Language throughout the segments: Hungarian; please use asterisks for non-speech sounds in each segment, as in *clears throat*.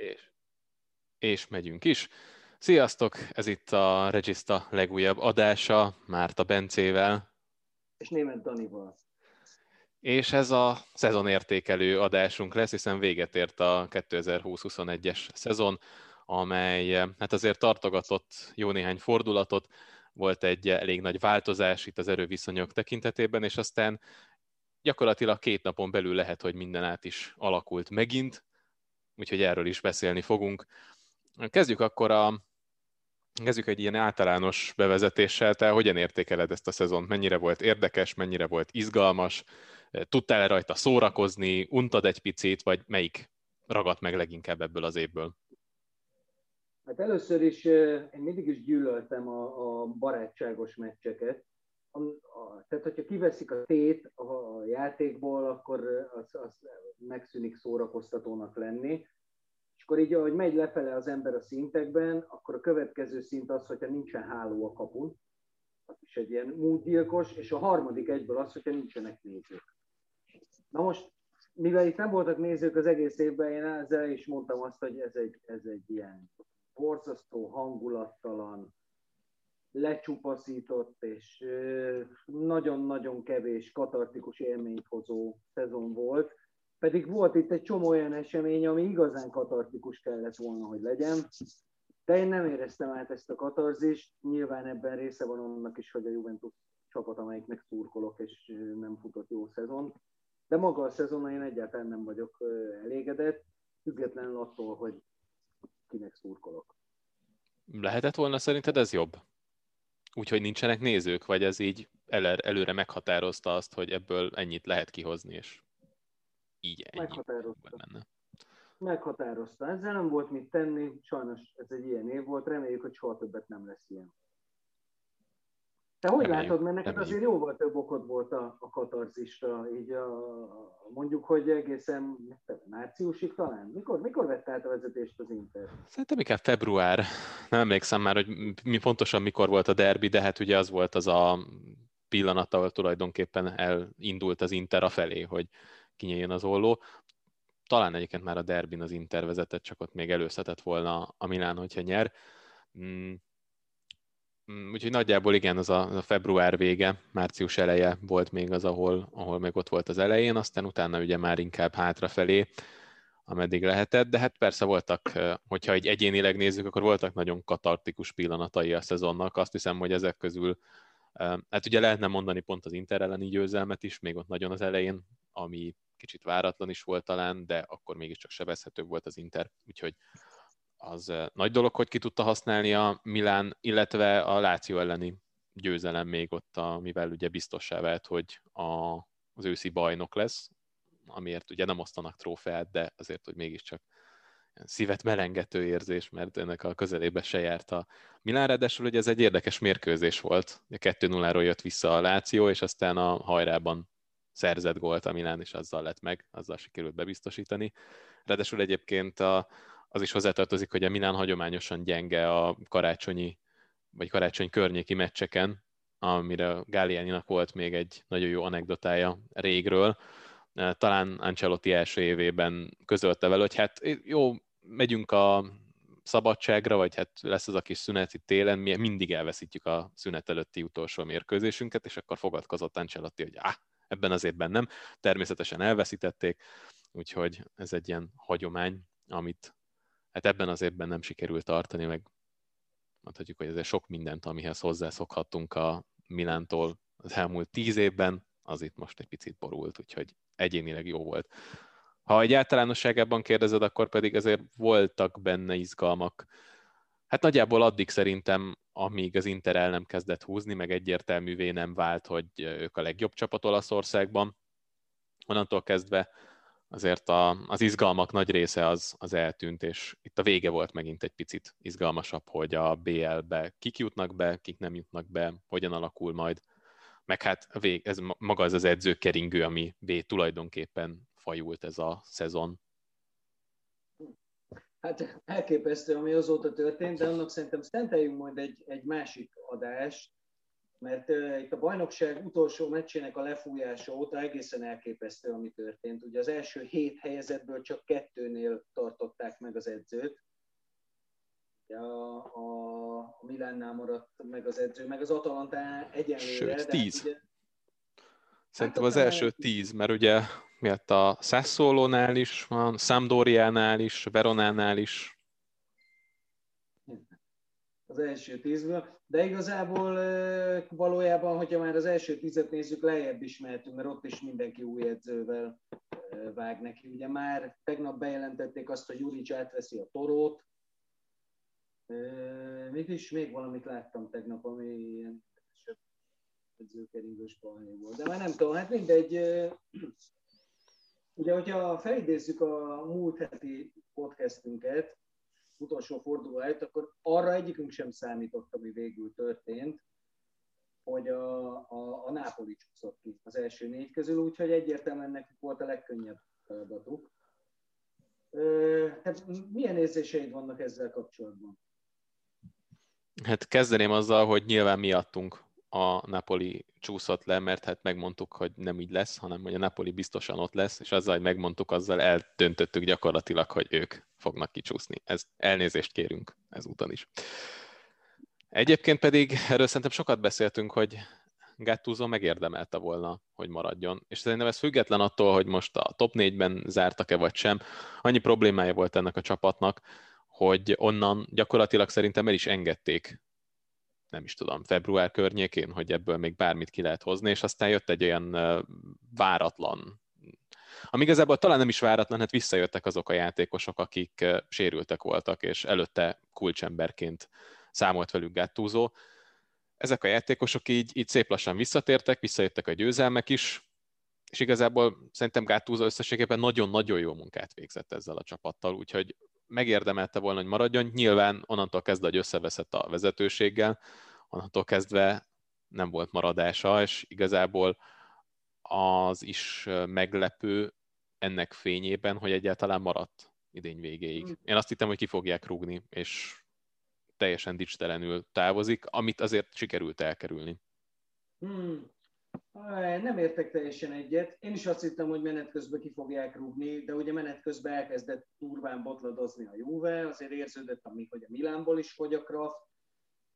És, és megyünk is. Sziasztok! Ez itt a Regista legújabb adása, Márta Bencével. És német Danival. És ez a szezonértékelő adásunk lesz, hiszen véget ért a 2020-21-es szezon, amely hát azért tartogatott jó néhány fordulatot, volt egy elég nagy változás itt az erőviszonyok tekintetében, és aztán gyakorlatilag két napon belül lehet, hogy minden át is alakult megint, úgyhogy erről is beszélni fogunk. Kezdjük akkor a Kezdjük egy ilyen általános bevezetéssel. Te hogyan értékeled ezt a szezont? Mennyire volt érdekes, mennyire volt izgalmas? Tudtál-e rajta szórakozni? Untad egy picit, vagy melyik ragadt meg leginkább ebből az évből? Hát először is én mindig is gyűlöltem a, a barátságos meccseket. A, a, tehát, hogyha kiveszik a tét a játékból, akkor az, az megszűnik szórakoztatónak lenni. És akkor így, ahogy megy lefele az ember a szintekben, akkor a következő szint az, hogyha nincsen háló a kapun, is egy ilyen múltgyilkos, és a harmadik egyből az, hogyha nincsenek nézők. Na most, mivel itt nem voltak nézők az egész évben, én ezzel is mondtam azt, hogy ez egy, ez egy ilyen borzasztó, hangulattalan, lecsupaszított és nagyon-nagyon kevés katartikus élményt hozó szezon volt. Pedig volt itt egy csomó olyan esemény, ami igazán katartikus kellett volna, hogy legyen. De én nem éreztem át ezt a katarzist. Nyilván ebben része van annak is, hogy a Juventus csapat, amelyiknek szurkolok, és nem futott jó szezon. De maga a szezon, én egyáltalán nem vagyok elégedett, függetlenül attól, hogy kinek szurkolok. Lehetett volna szerinted ez jobb? Úgyhogy nincsenek nézők, vagy ez így el, előre meghatározta azt, hogy ebből ennyit lehet kihozni, és így ennyi meghatározta. Benne. Meghatározta. Ezzel nem volt mit tenni, sajnos ez egy ilyen év volt, reméljük, hogy soha többet nem lesz ilyen. Te hogy reméljük, látod, mert neked azért jóval több okod volt a, a katarzisra, így a, mondjuk, hogy egészen márciusig talán? Mikor, mikor vett át a vezetést az Inter? Szerintem inkább február. Nem emlékszem már, hogy mi pontosan mikor volt a derbi, de hát ugye az volt az a pillanat, ahol tulajdonképpen elindult az Inter a felé, hogy kinyíljon az olló. Talán egyébként már a derbin az Inter vezetett, csak ott még előszetett volna a Milán, hogyha nyer. Mm, úgyhogy nagyjából igen, az a, az a február vége, március eleje volt még az, ahol, ahol meg ott volt az elején, aztán utána ugye már inkább hátrafelé, ameddig lehetett, de hát persze voltak, hogyha egy egyénileg nézzük, akkor voltak nagyon katartikus pillanatai a szezonnak, azt hiszem, hogy ezek közül, hát ugye lehetne mondani pont az Inter elleni győzelmet is, még ott nagyon az elején, ami kicsit váratlan is volt talán, de akkor mégiscsak sebezhetőbb volt az Inter, úgyhogy az nagy dolog, hogy ki tudta használni a Milán, illetve a Láció elleni győzelem még ott, amivel ugye biztossá vált, hogy a, az őszi bajnok lesz, amiért ugye nem osztanak trófeát, de azért, hogy mégiscsak szívet melengető érzés, mert ennek a közelébe se járt a Milán, ráadásul ugye ez egy érdekes mérkőzés volt. 2-0-ról jött vissza a Láció, és aztán a hajrában szerzett gólt a Milán, és azzal lett meg, azzal sikerült bebiztosítani. Ráadásul egyébként a, az is hozzátartozik, hogy a Milán hagyományosan gyenge a karácsonyi vagy karácsony környéki meccseken, amire Gáliáninak volt még egy nagyon jó anekdotája régről. Talán Ancelotti első évében közölte vele, hogy hát jó, megyünk a szabadságra, vagy hát lesz az a kis szünet itt télen, mi mindig elveszítjük a szünet előtti utolsó mérkőzésünket, és akkor fogadkozott Ancelotti, hogy áh, ebben az évben nem. Természetesen elveszítették, úgyhogy ez egy ilyen hagyomány, amit hát ebben az évben nem sikerült tartani, meg mondhatjuk, hogy ez sok mindent, amihez hozzászokhattunk a Milántól az elmúlt tíz évben, az itt most egy picit borult, úgyhogy egyénileg jó volt. Ha egy általánosságában kérdezed, akkor pedig azért voltak benne izgalmak. Hát nagyjából addig szerintem, amíg az Inter el nem kezdett húzni, meg egyértelművé nem vált, hogy ők a legjobb csapat Olaszországban. Onnantól kezdve azért a, az izgalmak nagy része az, az eltűnt, és itt a vége volt megint egy picit izgalmasabb, hogy a BL-be kik jutnak be, kik nem jutnak be, hogyan alakul majd. Meg hát a vég, ez maga az az edzőkeringő, ami B tulajdonképpen fajult ez a szezon. Hát elképesztő, ami azóta történt, de annak szerintem szenteljünk majd egy, egy másik adást, mert itt a bajnokság utolsó meccsének a lefújása óta egészen elképesztő, ami történt. Ugye az első hét helyezetből csak kettőnél tartották meg az edzőt. A, a, a Milánnál maradt meg az edző, meg az Atalanta egyenlőre. Sőt, tíz. Ugye, Szerintem hát az első tíz, mert ugye miatt a Sassuolo-nál is van, Sampdoriánál is, Veronánál is. Az első tízből. De igazából valójában, hogyha már az első tízet nézzük, lejjebb is mehetünk, mert ott is mindenki új edzővel vág neki. Ugye már tegnap bejelentették azt, hogy Juric átveszi a torót. Mit is, még valamit láttam tegnap, ami ilyen edzőkeringős volt. De már nem tudom, hát mindegy. Ugye, hogyha felidézzük a múlt heti podcastünket, utolsó forduló előtt, akkor arra egyikünk sem számított, ami végül történt, hogy a, a, a Nápoli csúszott ki az első négy közül, úgyhogy egyértelműen nekik volt a legkönnyebb feladatuk. Tehát milyen érzéseid vannak ezzel kapcsolatban? Hát kezdeném azzal, hogy nyilván miattunk a Napoli csúszott le, mert hát megmondtuk, hogy nem így lesz, hanem hogy a Napoli biztosan ott lesz, és azzal, hogy megmondtuk, azzal eldöntöttük gyakorlatilag, hogy ők fognak kicsúszni. Ez elnézést kérünk ezúton is. Egyébként pedig erről szerintem sokat beszéltünk, hogy Gattuso megérdemelte volna, hogy maradjon. És szerintem ez független attól, hogy most a top 4-ben zártak-e vagy sem. Annyi problémája volt ennek a csapatnak, hogy onnan gyakorlatilag szerintem el is engedték nem is tudom, február környékén, hogy ebből még bármit ki lehet hozni, és aztán jött egy olyan váratlan, ami igazából talán nem is váratlan, hát visszajöttek azok a játékosok, akik sérültek voltak, és előtte kulcsemberként számolt velük Gattuso. Ezek a játékosok így, így szép lassan visszatértek, visszajöttek a győzelmek is, és igazából szerintem Gattuso összességében nagyon-nagyon jó munkát végzett ezzel a csapattal, úgyhogy megérdemelte volna, hogy maradjon. Nyilván onnantól kezdve, hogy összeveszett a vezetőséggel, onnantól kezdve nem volt maradása, és igazából az is meglepő ennek fényében, hogy egyáltalán maradt idény végéig. Hmm. Én azt hittem, hogy ki fogják rúgni, és teljesen dicstelenül távozik, amit azért sikerült elkerülni. Hmm. Nem értek teljesen egyet. Én is azt hittem, hogy menet közben ki fogják rúgni, de ugye menet közben elkezdett turván botladozni a Juve, azért érződött, ami, hogy a Milánból is fogy a Kraft.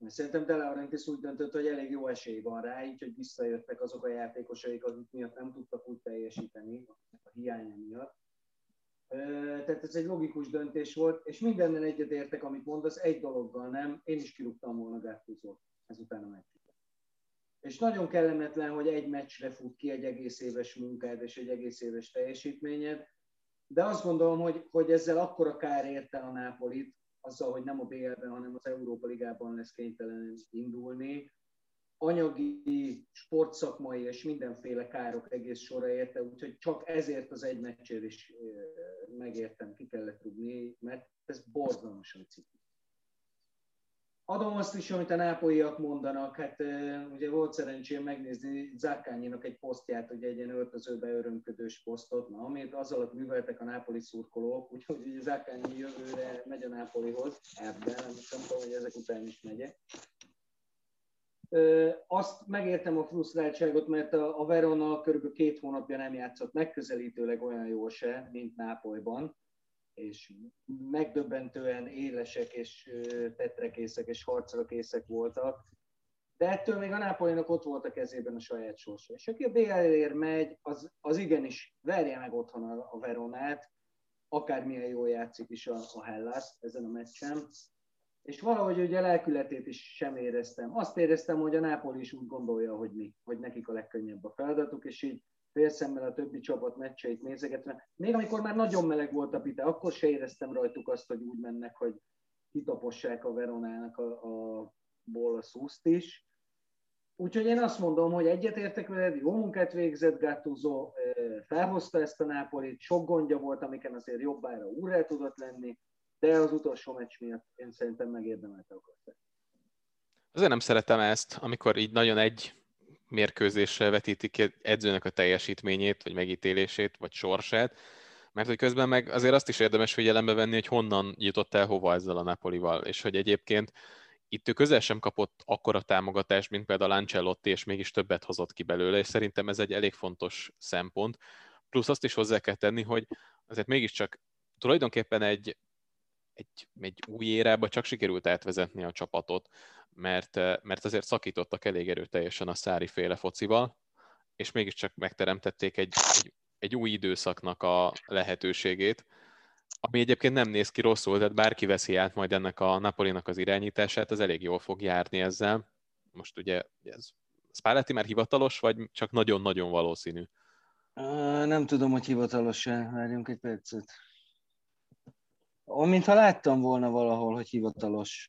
Szerintem De Laurentiis úgy döntött, hogy elég jó esély van rá, így, hogy visszajöttek azok a játékosaik, akik miatt nem tudtak úgy teljesíteni, a hiánya miatt. Tehát ez egy logikus döntés volt, és mindennel egyetértek, amit mondasz, egy dologgal nem, én is kirúgtam volna Gattuso ezután a meccs és nagyon kellemetlen, hogy egy meccsre fut ki egy egész éves munkád és egy egész éves teljesítményed, de azt gondolom, hogy, hogy ezzel akkora kár érte a Nápolit, azzal, hogy nem a BL-ben, hanem az Európa Ligában lesz kénytelen indulni, anyagi, sportszakmai és mindenféle károk egész sora érte, úgyhogy csak ezért az egy meccsért is megértem, ki kellett rúgni, mert ez borzalmasan cikli. Adom azt is, amit a nápolyiak mondanak, hát ugye volt szerencsém megnézni Zákányinak egy posztját, ugye egy ilyen öltözőbe örömködős posztot, na, amit az alatt műveltek a nápoli szurkolók, úgyhogy Zákányi jövőre megy a nápolihoz, ebben, nem tudom, hogy ezek után is megyek. Azt megértem a frusztráltságot, mert a Verona kb. két hónapja nem játszott megközelítőleg olyan jól se, mint Nápolyban és megdöbbentően élesek és tetrekészek és harcra készek voltak. De ettől még a Nápolynak ott volt a kezében a saját sorsa. És aki a BL-ér megy, az, az igenis verje meg otthon a, a Veronát, akármilyen jól játszik is a, a Hellas ezen a meccsen. És valahogy ugye lelkületét is sem éreztem. Azt éreztem, hogy a Nápoli is úgy gondolja, hogy mi, hogy nekik a legkönnyebb a feladatuk, és így félszemmel a többi csapat meccseit nézegetve. Még amikor már nagyon meleg volt a pite, akkor se éreztem rajtuk azt, hogy úgy mennek, hogy kitapossák a Veronának a, a ból a szúzt is. Úgyhogy én azt mondom, hogy egyetértek veled, jó munkát végzett Gattuso, felhozta ezt a Nápolit, sok gondja volt, amiken azért jobbára úrrá tudott lenni, de az utolsó meccs miatt én szerintem megérdemelte a Azért nem szeretem ezt, amikor így nagyon egy mérkőzésre vetítik ki edzőnek a teljesítményét, vagy megítélését, vagy sorsát, mert hogy közben meg azért azt is érdemes figyelembe venni, hogy honnan jutott el hova ezzel a Napolival, és hogy egyébként itt ő közel sem kapott akkora támogatást, mint például Ancelotti, és mégis többet hozott ki belőle, és szerintem ez egy elég fontos szempont. Plusz azt is hozzá kell tenni, hogy azért mégiscsak tulajdonképpen egy, egy, egy új érába csak sikerült átvezetni a csapatot, mert, mert azért szakítottak elég erőteljesen a szári féle focival, és mégiscsak megteremtették egy, egy, egy új időszaknak a lehetőségét, ami egyébként nem néz ki rosszul, tehát bárki veszi át majd ennek a Napolinak az irányítását, az elég jól fog járni ezzel. Most ugye ez Spalletti már hivatalos, vagy csak nagyon-nagyon valószínű? Uh, nem tudom, hogy hivatalos-e. Várjunk egy percet. Mintha láttam volna valahol, hogy hivatalos.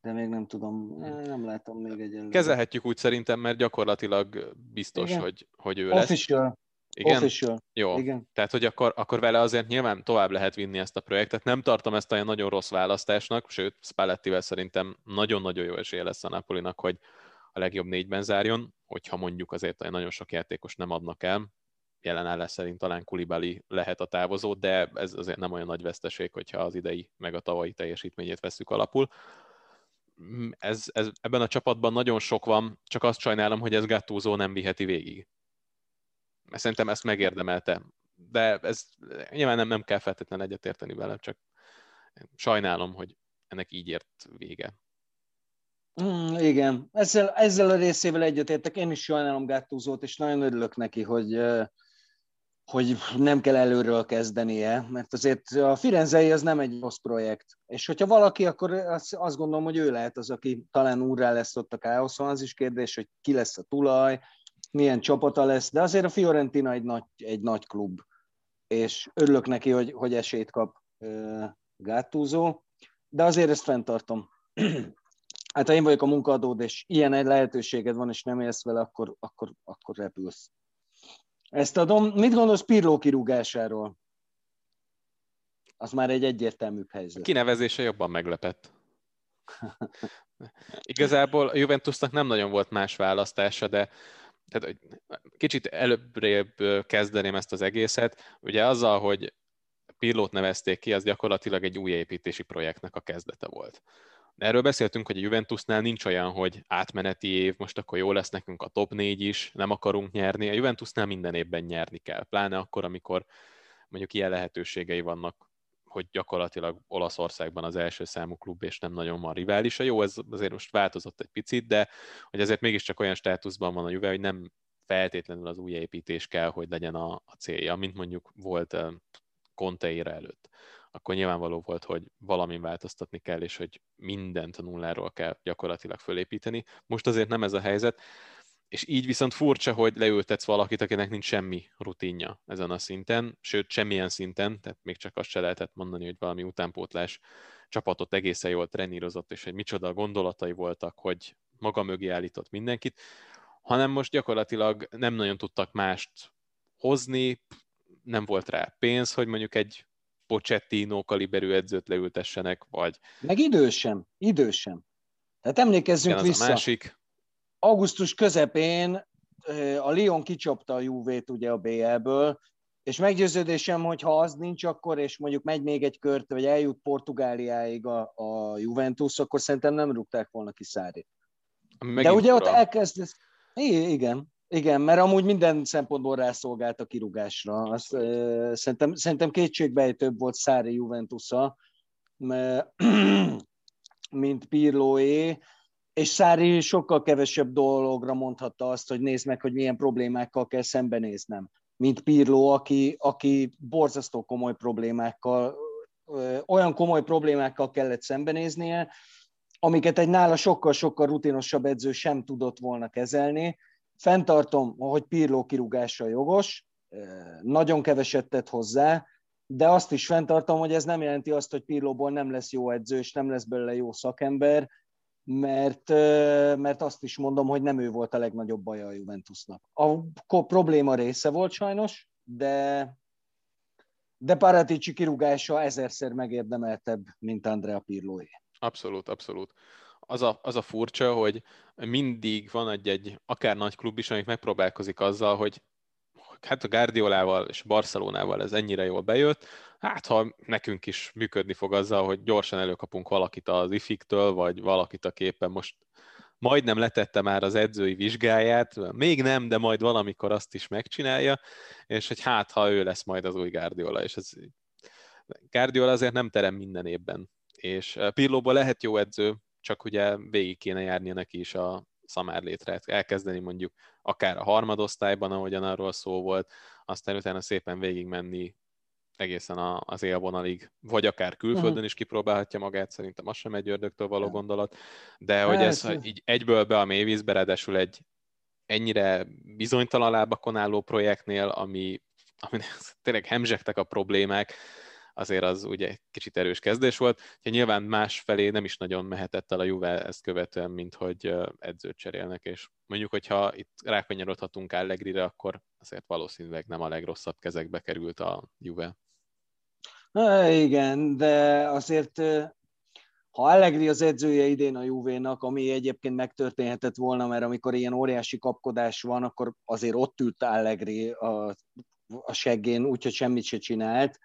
De még nem tudom, nem látom még egyelőre. Kezelhetjük úgy szerintem, mert gyakorlatilag biztos, hogy, hogy ő lesz. Official. Igen? Official. Jó. Igen. Tehát, hogy akkor, akkor vele azért nyilván tovább lehet vinni ezt a projektet. Nem tartom ezt olyan nagyon rossz választásnak, sőt, Spallettivel szerintem nagyon-nagyon jó esélye lesz a Napolinak, hogy a legjobb négyben zárjon, hogyha mondjuk azért olyan nagyon sok játékos nem adnak el. Jelen állás szerint talán Kulibali lehet a távozó, de ez azért nem olyan nagy veszteség, hogyha az idei meg a tavalyi teljesítményét veszük alapul. Ez, ez, ebben a csapatban nagyon sok van, csak azt sajnálom, hogy ez Gattuso nem viheti végig szerintem ezt megérdemelte. De ez nyilván nem, nem kell feltétlenül egyetérteni vele, csak sajnálom, hogy ennek így ért vége. Mm, igen, ezzel, ezzel a részével egyetértek. Én is sajnálom Gattuso-t, és nagyon örülök neki, hogy, hogy nem kell előről kezdenie, mert azért a Firenzei az nem egy rossz projekt. És hogyha valaki, akkor azt, azt gondolom, hogy ő lehet az, aki talán úrrá lesz ott a káoszon. Az is kérdés, hogy ki lesz a tulaj, milyen csapata lesz, de azért a Fiorentina egy nagy, egy nagy klub, és örülök neki, hogy, hogy esélyt kap Gattuso, de azért ezt fenntartom. *clears throat* hát ha én vagyok a munkadód, és ilyen egy lehetőséged van, és nem élsz vele, akkor, akkor, akkor repülsz. Ezt adom. Mit gondolsz Pirló kirúgásáról? Az már egy egyértelműbb helyzet. Kinevezése jobban meglepett. *laughs* Igazából a Juventusnak nem nagyon volt más választása, de tehát kicsit előbbrébb kezdeném ezt az egészet. Ugye azzal, hogy Pirlót nevezték ki, az gyakorlatilag egy új építési projektnek a kezdete volt. Erről beszéltünk, hogy a Juventusnál nincs olyan, hogy átmeneti év, most akkor jó lesz nekünk a top 4 is, nem akarunk nyerni. A Juventusnál minden évben nyerni kell, pláne akkor, amikor mondjuk ilyen lehetőségei vannak hogy gyakorlatilag Olaszországban az első számú klub, és nem nagyon van riválisa. Jó, ez azért most változott egy picit, de hogy azért mégiscsak olyan státuszban van a Juve, hogy nem feltétlenül az új építés kell, hogy legyen a, a célja, mint mondjuk volt Conteira előtt. Akkor nyilvánvaló volt, hogy valamin változtatni kell, és hogy mindent a nulláról kell gyakorlatilag fölépíteni. Most azért nem ez a helyzet, és így viszont furcsa, hogy leültetsz valakit, akinek nincs semmi rutinja ezen a szinten, sőt, semmilyen szinten, tehát még csak azt se lehetett mondani, hogy valami utánpótlás csapatot egészen jól trenírozott, és hogy micsoda gondolatai voltak, hogy maga mögé állított mindenkit, hanem most gyakorlatilag nem nagyon tudtak mást hozni, nem volt rá pénz, hogy mondjuk egy Pochettino kaliberű edzőt leültessenek, vagy... Meg idősem, idősem. Tehát emlékezzünk Igen, vissza. A másik augusztus közepén a Lyon kicsapta a Juve-t ugye a BL-ből, és meggyőződésem, hogy ha az nincs akkor, és mondjuk megy még egy kört, vagy eljut Portugáliáig a, a Juventus, akkor szerintem nem rúgták volna ki Szárit. De ugye ott elkezd... Igen, igen, mert amúgy minden szempontból rászolgált a kirúgásra. Azt, uh, szerintem, szerintem kétségbejtőbb volt Szári Juventusa, *clears throat* mint Pirloé, és Szári sokkal kevesebb dologra mondhatta azt, hogy nézd meg, hogy milyen problémákkal kell szembenéznem, mint Pirló, aki, aki borzasztó komoly problémákkal, olyan komoly problémákkal kellett szembenéznie, amiket egy nála sokkal-sokkal rutinosabb edző sem tudott volna kezelni. Fentartom, hogy Pirló kirúgása jogos, nagyon keveset tett hozzá, de azt is fenntartom, hogy ez nem jelenti azt, hogy Pirlóból nem lesz jó edző, és nem lesz belőle jó szakember, mert, mert azt is mondom, hogy nem ő volt a legnagyobb baja a Juventusnak. A probléma része volt sajnos, de, de Paratici kirúgása ezerszer megérdemeltebb, mint Andrea Pirloé. Abszolút, abszolút. Az a, az a furcsa, hogy mindig van egy, egy akár nagy klub is, amik megpróbálkozik azzal, hogy hát a Guardiolával és a Barcelonával ez ennyire jól bejött, hát ha nekünk is működni fog azzal, hogy gyorsan előkapunk valakit az ifiktől, vagy valakit, aki éppen most majdnem letette már az edzői vizsgáját, még nem, de majd valamikor azt is megcsinálja, és hogy hát, ha ő lesz majd az új Guardiola, és ez Guardiola azért nem terem minden évben, és eh, Pirlóban lehet jó edző, csak ugye végig kéne járnia neki is a szamárlétre, elkezdeni mondjuk akár a harmadosztályban, ahogyan arról szó volt, aztán utána szépen végigmenni egészen az élvonalig, vagy akár külföldön uh-huh. is kipróbálhatja magát, szerintem az sem egy ördögtől való gondolat, de hogy ez hogy így egyből be a mélyvízbe, ráadásul egy ennyire bizonytalan lábakon álló projektnél, ami, ami *laughs* tényleg hemzsegtek a problémák, azért az ugye kicsit erős kezdés volt. hogy nyilván más felé nem is nagyon mehetett el a Juve ezt követően, mint hogy edzőt cserélnek, és mondjuk, hogyha itt rákanyarodhatunk Allegri-re, akkor azért valószínűleg nem a legrosszabb kezekbe került a Juve. Na, igen, de azért ha Allegri az edzője idén a Juvénak, ami egyébként megtörténhetett volna, mert amikor ilyen óriási kapkodás van, akkor azért ott ült Allegri a, a seggén, úgyhogy semmit se csinált.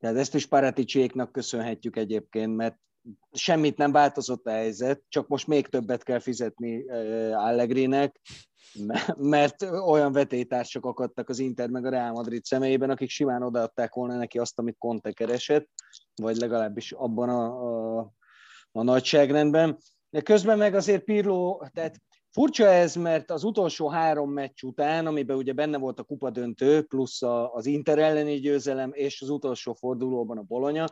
Tehát ezt is Paraticséknak köszönhetjük egyébként, mert semmit nem változott a helyzet, csak most még többet kell fizetni Allegrinek, mert olyan vetétársak akadtak az Inter meg a Real Madrid személyében, akik simán odaadták volna neki azt, amit Conte keresett, vagy legalábbis abban a, a, a nagyságrendben. De közben meg azért Pirlo, tehát furcsa ez, mert az utolsó három meccs után, amiben ugye benne volt a kupadöntő, plusz az Inter elleni győzelem, és az utolsó fordulóban a Bolonya,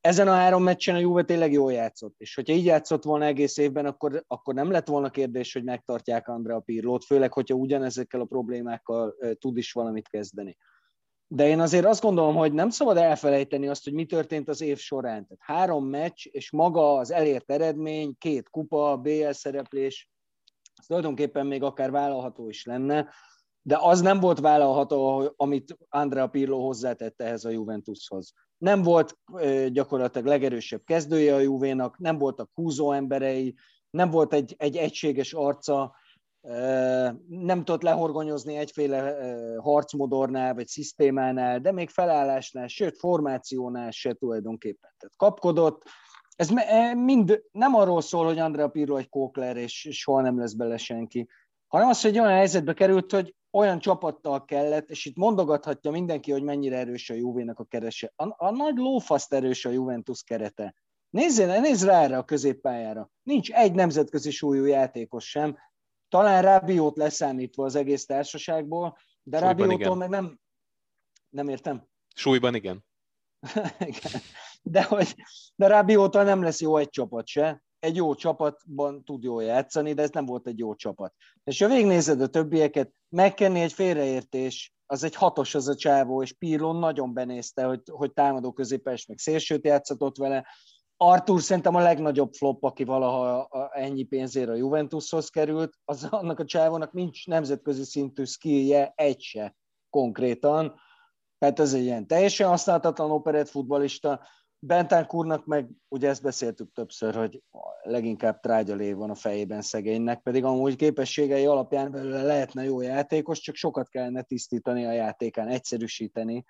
ezen a három meccsen a Juve tényleg jól játszott, és hogyha így játszott volna egész évben, akkor, akkor nem lett volna kérdés, hogy megtartják Andrea Pirlót, főleg, hogyha ugyanezekkel a problémákkal tud is valamit kezdeni. De én azért azt gondolom, hogy nem szabad elfelejteni azt, hogy mi történt az év során. Tehát három meccs, és maga az elért eredmény, két kupa, BL szereplés, ez tulajdonképpen még akár vállalható is lenne, de az nem volt vállalható, amit Andrea Pirlo hozzátette ehhez a Juventushoz nem volt gyakorlatilag legerősebb kezdője a Juvénak, nem voltak húzó emberei, nem volt egy, egy egységes arca, nem tudott lehorgonyozni egyféle harcmodornál vagy szisztémánál, de még felállásnál, sőt formációnál se tulajdonképpen. Tehát kapkodott, ez mind nem arról szól, hogy Andrea Pirlo egy kókler, és soha nem lesz bele senki, hanem az, hogy olyan helyzetbe került, hogy olyan csapattal kellett, és itt mondogathatja mindenki, hogy mennyire erős a Juvénak a kerese. A, a nagy lófaszt erős a Juventus kerete. Nézzél, nézz rá erre a középpályára. Nincs egy nemzetközi súlyú játékos sem. Talán Rábiót leszámítva az egész társaságból, de Rábiótól meg nem... Nem értem. Súlyban igen. *laughs* igen. De, hogy, de Rábiótól nem lesz jó egy csapat se egy jó csapatban tud jól játszani, de ez nem volt egy jó csapat. És ha végignézed a többieket, megkenni egy félreértés, az egy hatos az a csávó, és Pirlo nagyon benézte, hogy, hogy támadó középes, meg szélsőt játszatott vele. Artur szerintem a legnagyobb flop, aki valaha ennyi pénzért a Juventushoz került, az annak a csávónak nincs nemzetközi szintű skillje, egy se konkrétan. Tehát ez egy ilyen teljesen használhatatlan operett futbalista, Bentánkurnak meg, ugye ezt beszéltük többször, hogy leginkább trágyalé van a fejében szegénynek, pedig amúgy képességei alapján belőle lehetne jó játékos, csak sokat kellene tisztítani a játékán, egyszerűsíteni,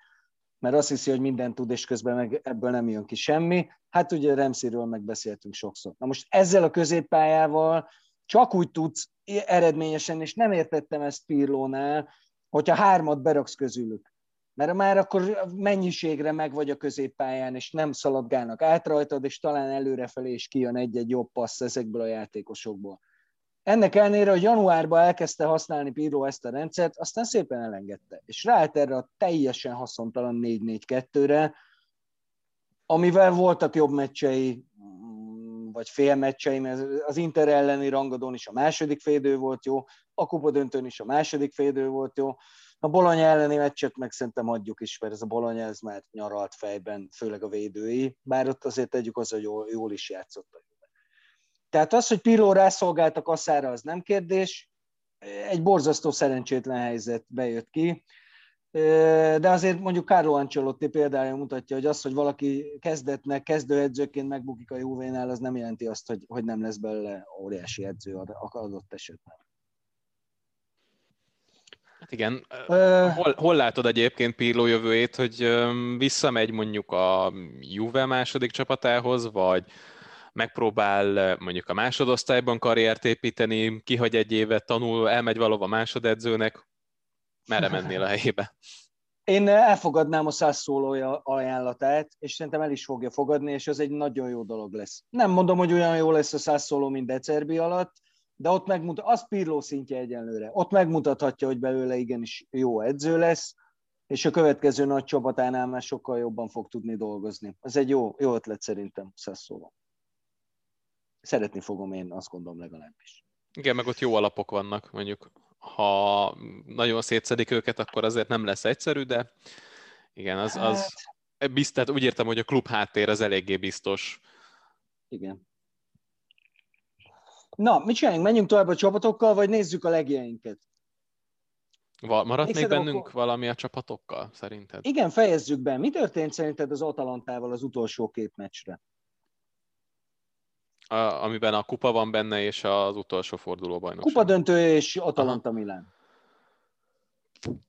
mert azt hiszi, hogy mindent tud, és közben meg ebből nem jön ki semmi. Hát ugye Remsziről megbeszéltünk sokszor. Na most ezzel a középpályával csak úgy tudsz eredményesen, és nem értettem ezt Pirlónál, hogyha hármat beraksz közülük mert már akkor mennyiségre meg vagy a középpályán, és nem szaladgálnak át rajtad, és talán előrefelé is kijön egy-egy jobb passz ezekből a játékosokból. Ennek ellenére, hogy januárban elkezdte használni Pirlo ezt a rendszert, aztán szépen elengedte. És ráállt erre a teljesen haszontalan 4-4-2-re, amivel voltak jobb meccsei, vagy félmeccsei, mert az Inter elleni rangadón is a második félidő volt jó, a kupa döntőn is a második félidő volt jó, a Bologna elleni meccset meg szerintem adjuk is, mert ez a Bologna ez már nyaralt fejben, főleg a védői, bár ott azért tegyük az, hogy jól, jól is játszott a Tehát az, hogy Pirlo rászolgált a kaszára, az nem kérdés. Egy borzasztó szerencsétlen helyzet bejött ki. De azért mondjuk Carlo Ancelotti példája mutatja, hogy az, hogy valaki kezdetnek, kezdőedzőként megbukik a Juvénál, az nem jelenti azt, hogy, hogy nem lesz belőle óriási edző adott esetben. Hát igen. Hol, hol látod egyébként Pirlo jövőjét, hogy visszamegy mondjuk a Juve második csapatához, vagy megpróbál mondjuk a másodosztályban karriert építeni, kihagy egy évet, tanul, elmegy valahova másodedzőnek, merre *laughs* mennél a helyébe? Én elfogadnám a százszólója ajánlatát, és szerintem el is fogja fogadni, és ez egy nagyon jó dolog lesz. Nem mondom, hogy olyan jó lesz a százszóló, mint Decerbi alatt, de ott megmutat, az Pirló szintje egyenlőre. Ott megmutathatja, hogy belőle igenis jó edző lesz, és a következő nagy csapatánál már sokkal jobban fog tudni dolgozni. Ez egy jó, jó ötlet szerintem, Szeszóval. Szeretni fogom én, azt gondolom legalábbis. Igen, meg ott jó alapok vannak, mondjuk ha nagyon szétszedik őket, akkor azért nem lesz egyszerű, de igen, az, az hát... biztos, úgy értem, hogy a klub háttér az eléggé biztos. Igen. Na, mit csináljunk? Menjünk tovább a csapatokkal, vagy nézzük a legjeinket? Va- maradt még, még bennünk akkor... valami a csapatokkal, szerinted? Igen, fejezzük be. Mi történt szerinted az Atalantával az utolsó két meccsre? A, amiben a kupa van benne, és az utolsó forduló bajnokság. Kupa döntő és Atalanta Aha. Milán.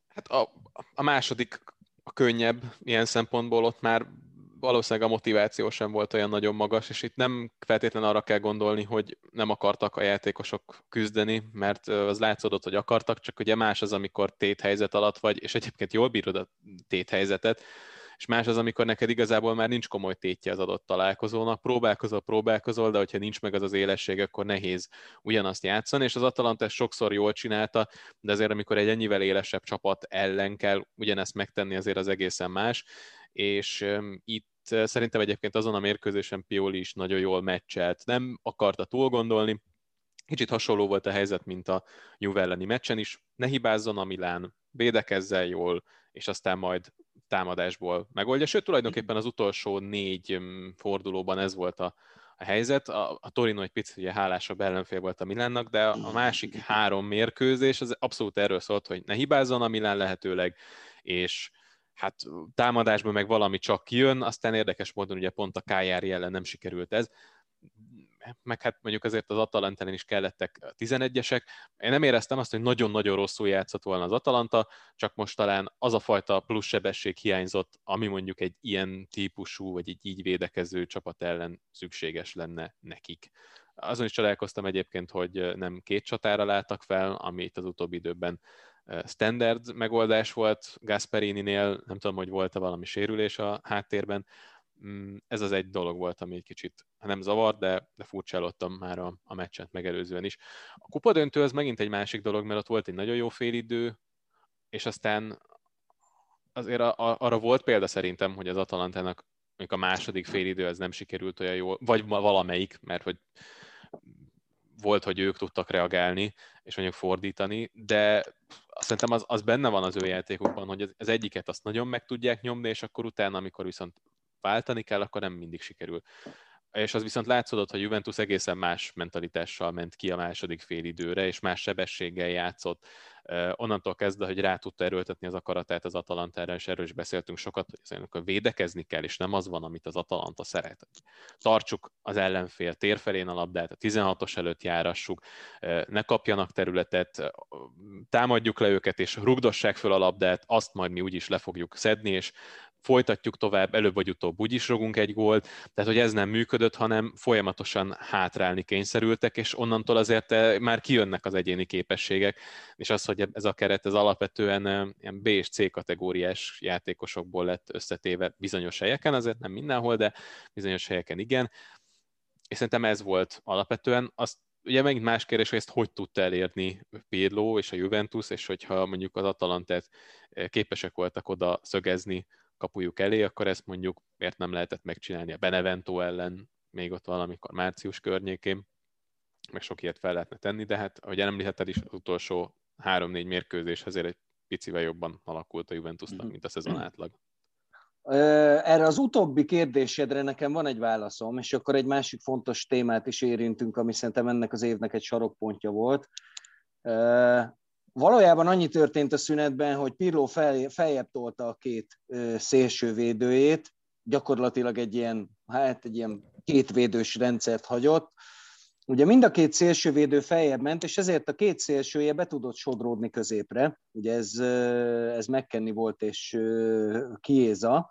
Hát a, a második a könnyebb ilyen szempontból, ott már valószínűleg a motiváció sem volt olyan nagyon magas, és itt nem feltétlenül arra kell gondolni, hogy nem akartak a játékosok küzdeni, mert az látszódott, hogy akartak, csak ugye más az, amikor téthelyzet alatt vagy, és egyébként jól bírod a téthelyzetet, és más az, amikor neked igazából már nincs komoly tétje az adott találkozónak, próbálkozol, próbálkozol, de hogyha nincs meg az az élesség, akkor nehéz ugyanazt játszani, és az Atalanta ezt sokszor jól csinálta, de azért amikor egy ennyivel élesebb csapat ellen kell ugyanezt megtenni, azért az egészen más, és itt szerintem egyébként azon a mérkőzésen Pioli is nagyon jól meccselt, nem akarta túl gondolni, Kicsit hasonló volt a helyzet, mint a Juve elleni meccsen is. Ne hibázzon a Milán, védekezzel jól, és aztán majd támadásból megoldja. Sőt, tulajdonképpen az utolsó négy fordulóban ez volt a, a helyzet. A, a Torino egy picit ugye hálásabb ellenfél volt a Milánnak, de a másik három mérkőzés az abszolút erről szólt, hogy ne hibázzon a Milán lehetőleg, és hát támadásban meg valami csak jön, aztán érdekes módon ugye pont a Kájári ellen nem sikerült ez, meg hát mondjuk azért az Atalantán is kellettek 11-esek. Én nem éreztem azt, hogy nagyon-nagyon rosszul játszott volna az Atalanta, csak most talán az a fajta plusz sebesség hiányzott, ami mondjuk egy ilyen típusú, vagy egy így védekező csapat ellen szükséges lenne nekik. Azon is csodálkoztam egyébként, hogy nem két csatára láttak fel, ami itt az utóbbi időben standard megoldás volt Gasperini-nél, nem tudom, hogy volt-e valami sérülés a háttérben, Mm, ez az egy dolog volt, ami egy kicsit nem zavar, de, de furcsálottam már a, a meccset megelőzően is. A kupadöntő az megint egy másik dolog, mert ott volt egy nagyon jó félidő, és aztán azért a, a, arra volt példa szerintem, hogy az Atalantának mondjuk a második félidő ez nem sikerült olyan jól, vagy valamelyik, mert hogy volt, hogy ők tudtak reagálni, és mondjuk fordítani, de szerintem az, az benne van az ő játékukban, hogy az egyiket azt nagyon meg tudják nyomni, és akkor utána, amikor viszont váltani kell, akkor nem mindig sikerül. És az viszont látszódott, hogy Juventus egészen más mentalitással ment ki a második félidőre, és más sebességgel játszott. Onnantól kezdve, hogy rá tudta erőltetni az akaratát az Atalantára, és erről is beszéltünk sokat, hogy akkor védekezni kell, és nem az van, amit az Atalanta szeret. Tartsuk az ellenfél térfelén a labdát, a 16-os előtt járassuk, ne kapjanak területet, támadjuk le őket, és rugdossák föl a labdát, azt majd mi úgyis le fogjuk szedni, és folytatjuk tovább, előbb vagy utóbb úgyis rogunk egy gólt, tehát hogy ez nem működött, hanem folyamatosan hátrálni kényszerültek, és onnantól azért eh, már kijönnek az egyéni képességek, és az, hogy ez a keret ez alapvetően eh, ilyen B és C kategóriás játékosokból lett összetéve bizonyos helyeken, azért nem mindenhol, de bizonyos helyeken igen, és szerintem ez volt alapvetően. Azt ugye megint más kérdés, hogy ezt hogy tudta elérni Pirlo és a Juventus, és hogyha mondjuk az Atalantát eh, képesek voltak oda szögezni kapujuk elé, akkor ezt mondjuk miért nem lehetett megcsinálni a Benevento ellen, még ott valamikor március környékén, meg sok ilyet fel lehetne tenni, de hát, ahogy említetted is, az utolsó három-négy mérkőzés azért egy picivel jobban alakult a Juventusnak, mhm. mint a szezon átlag. Erre az utóbbi kérdésedre nekem van egy válaszom, és akkor egy másik fontos témát is érintünk, ami szerintem ennek az évnek egy sarokpontja volt. Valójában annyi történt a szünetben, hogy Pirlo fel, feljebb tolta a két szélső védőjét, gyakorlatilag egy ilyen, hát egy ilyen kétvédős rendszert hagyott, Ugye mind a két szélsővédő feljebb ment, és ezért a két szélsője be tudott sodródni középre. Ugye ez, ez megkenni volt, és Kiéza,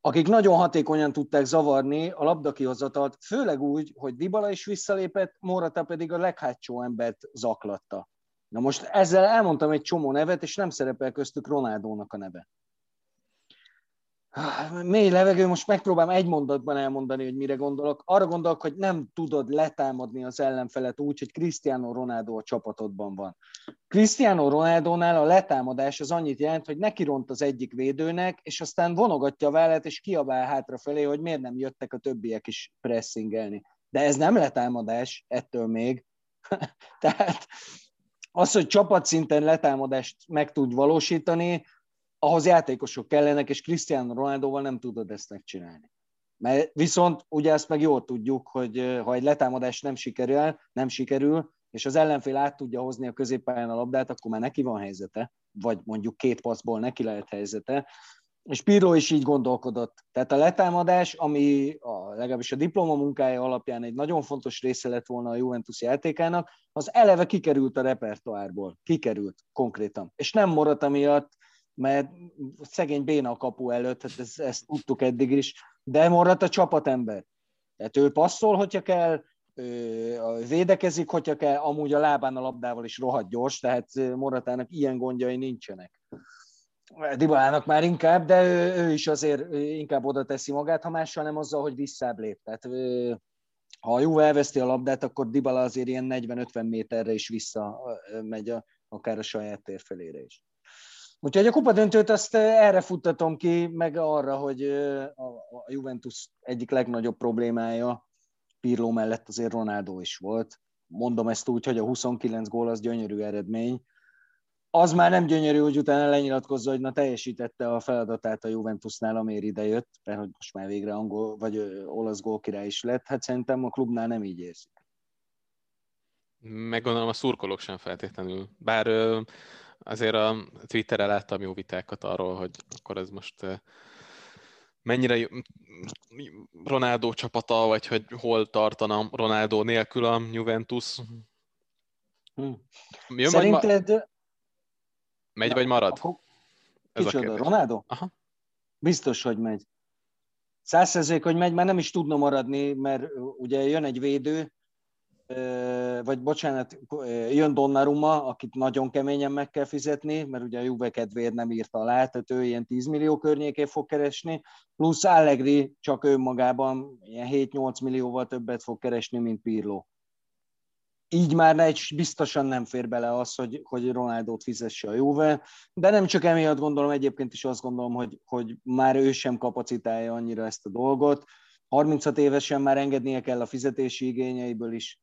akik nagyon hatékonyan tudták zavarni a labdakihozatalt, főleg úgy, hogy Dybala is visszalépett, Morata pedig a leghátsó embert zaklatta. Na most ezzel elmondtam egy csomó nevet, és nem szerepel köztük Ronaldónak a neve. Mély levegő, most megpróbálom egy mondatban elmondani, hogy mire gondolok. Arra gondolok, hogy nem tudod letámadni az ellenfelet úgy, hogy Cristiano Ronaldo a csapatodban van. Cristiano Ronaldónál a letámadás az annyit jelent, hogy neki ront az egyik védőnek, és aztán vonogatja a vállat, és kiabál hátrafelé, hogy miért nem jöttek a többiek is pressingelni. De ez nem letámadás, ettől még. *laughs* Tehát az, hogy csapatszinten letámadást meg tud valósítani, ahhoz játékosok kellenek, és Cristiano Ronaldoval nem tudod ezt megcsinálni. Mert viszont ugye ezt meg jól tudjuk, hogy ha egy letámadás nem sikerül, nem sikerül, és az ellenfél át tudja hozni a középpályán a labdát, akkor már neki van helyzete, vagy mondjuk két passzból neki lehet helyzete, és Pirlo is így gondolkodott. Tehát a letámadás, ami a, legalábbis a diploma munkája alapján egy nagyon fontos része lett volna a Juventus játékának, az eleve kikerült a repertoárból. Kikerült konkrétan. És nem maradt miatt, mert szegény béna kapu előtt, hát ezt, ezt tudtuk eddig is, de maradt a csapatember. Tehát ő passzol, hogyha kell, védekezik, hogyha kell, amúgy a lábán a labdával is rohadt gyors, tehát Moratának ilyen gondjai nincsenek. Dibalának már inkább, de ő, ő is azért inkább oda teszi magát, ha mással nem azzal, hogy visszább lép. Tehát ha a Juve elveszti a labdát, akkor Dybala azért ilyen 40-50 méterre is vissza megy a, akár a saját térfelére is. Úgyhogy a kupa döntőt azt erre futtatom ki, meg arra, hogy a Juventus egyik legnagyobb problémája Pirlo mellett azért Ronaldo is volt. Mondom ezt úgy, hogy a 29 gól az gyönyörű eredmény. Az már nem gyönyörű, hogy utána lenyilatkozza, hogy na teljesítette a feladatát a Juventusnál, amiért idejött, mert hogy most már végre angol vagy olasz gólkirály is lett. Hát szerintem a klubnál nem így érzik. Meg gondolom a szurkolók sem feltétlenül. Bár azért a Twitterre láttam jó vitákat arról, hogy akkor ez most mennyire Ronaldo csapata, vagy hogy hol tartana Ronaldo nélkül a Juventus. Hm. Jön Szerinted... Ma... Megy vagy marad? Akkor... Ez Kicsoda, a Ronaldo? Aha. Biztos, hogy megy. Százszerzék, hogy megy, mert nem is tudna maradni, mert ugye jön egy védő, vagy bocsánat, jön Donnarumma, akit nagyon keményen meg kell fizetni, mert ugye a Juve kedvéért nem írta alá, tehát ő ilyen 10 millió környékén fog keresni, plusz Allegri csak önmagában ilyen 7-8 millióval többet fog keresni, mint Pirlo. Így már egy biztosan nem fér bele az, hogy, hogy Ronaldot fizesse a Juve, de nem csak emiatt gondolom, egyébként is azt gondolom, hogy, hogy már ő sem kapacitálja annyira ezt a dolgot, 36 évesen már engednie kell a fizetési igényeiből is,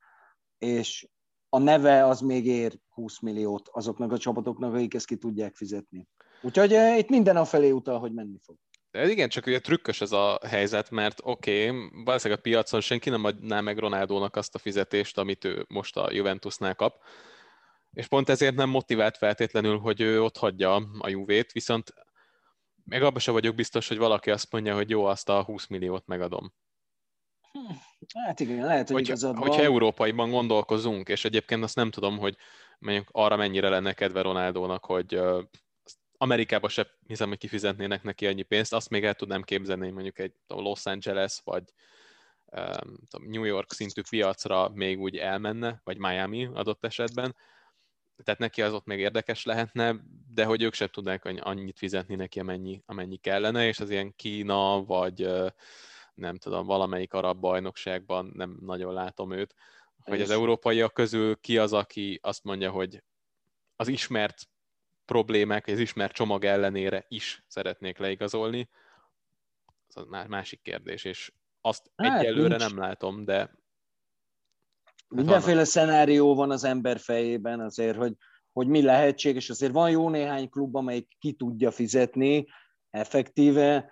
és a neve az még ér 20 milliót azoknak a csapatoknak, akik ezt ki tudják fizetni. Úgyhogy eh, itt minden a felé utal, hogy menni fog. De igen, csak ugye trükkös ez a helyzet, mert oké, okay, valószínűleg a piacon senki nem adná meg Ronaldónak azt a fizetést, amit ő most a Juventusnál kap, és pont ezért nem motivált feltétlenül, hogy ő ott hagyja a Juvét, viszont meg abban sem vagyok biztos, hogy valaki azt mondja, hogy jó, azt a 20 milliót megadom. Hát igen, lehet, hogy, hogy igazad van. Hogyha európaiban gondolkozunk, és egyébként azt nem tudom, hogy mondjuk arra mennyire lenne kedve Ronaldónak, hogy Amerikába se hiszem, hogy kifizetnének neki annyi pénzt, azt még el tudnám képzelni, mondjuk egy Los Angeles, vagy um, New York szintű piacra még úgy elmenne, vagy Miami adott esetben, tehát neki az ott még érdekes lehetne, de hogy ők sem tudnák annyit fizetni neki, amennyi, amennyi kellene, és az ilyen Kína, vagy nem tudom, valamelyik arab bajnokságban nem nagyon látom őt, hogy az európaiak közül ki az, aki azt mondja, hogy az ismert problémák, az ismert csomag ellenére is szeretnék leigazolni, az már másik kérdés, és azt hát, egyelőre nincs. nem látom, de... Hát Mindenféle vannak. szenárió van az ember fejében azért, hogy, hogy mi lehetséges. Azért van jó néhány klub, amelyik ki tudja fizetni effektíve,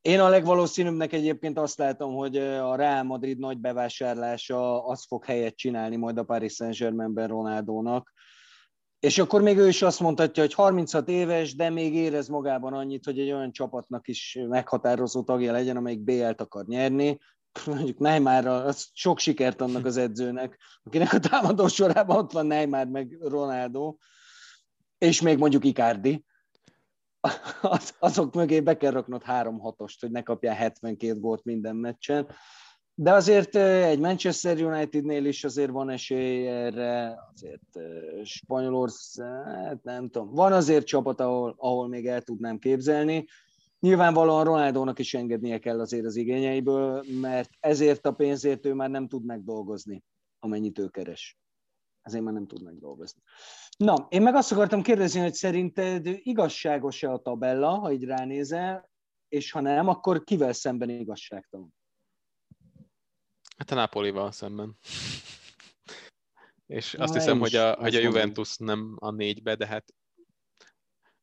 én a legvalószínűbbnek egyébként azt látom, hogy a Real Madrid nagy bevásárlása az fog helyet csinálni majd a Paris Saint-Germainben Ronaldónak. És akkor még ő is azt mondhatja, hogy 36 éves, de még érez magában annyit, hogy egy olyan csapatnak is meghatározó tagja legyen, amelyik BL-t akar nyerni, mondjuk Neymarra, az sok sikert annak az edzőnek, akinek a támadó sorában ott van Neymar meg Ronaldo, és még mondjuk Icardi, az, azok mögé be kell raknod három hatost, hogy ne kapjál 72 gólt minden meccsen. De azért egy Manchester Unitednél is azért van esély erre, azért Spanyolország, nem tudom, van azért csapat, ahol, ahol még el tudnám képzelni. Nyilvánvalóan Ronaldónak is engednie kell azért az igényeiből, mert ezért a pénzért ő már nem tud megdolgozni, amennyit ő keres. Ezért már nem tud megdolgozni. Na, én meg azt akartam kérdezni, hogy szerinted igazságos-e a tabella, ha így ránézel, és ha nem, akkor kivel szemben igazságtalan? Hát a Napolival szemben. És azt Na, hiszem, hogy a, hogy a Juventus nem a négybe, de hát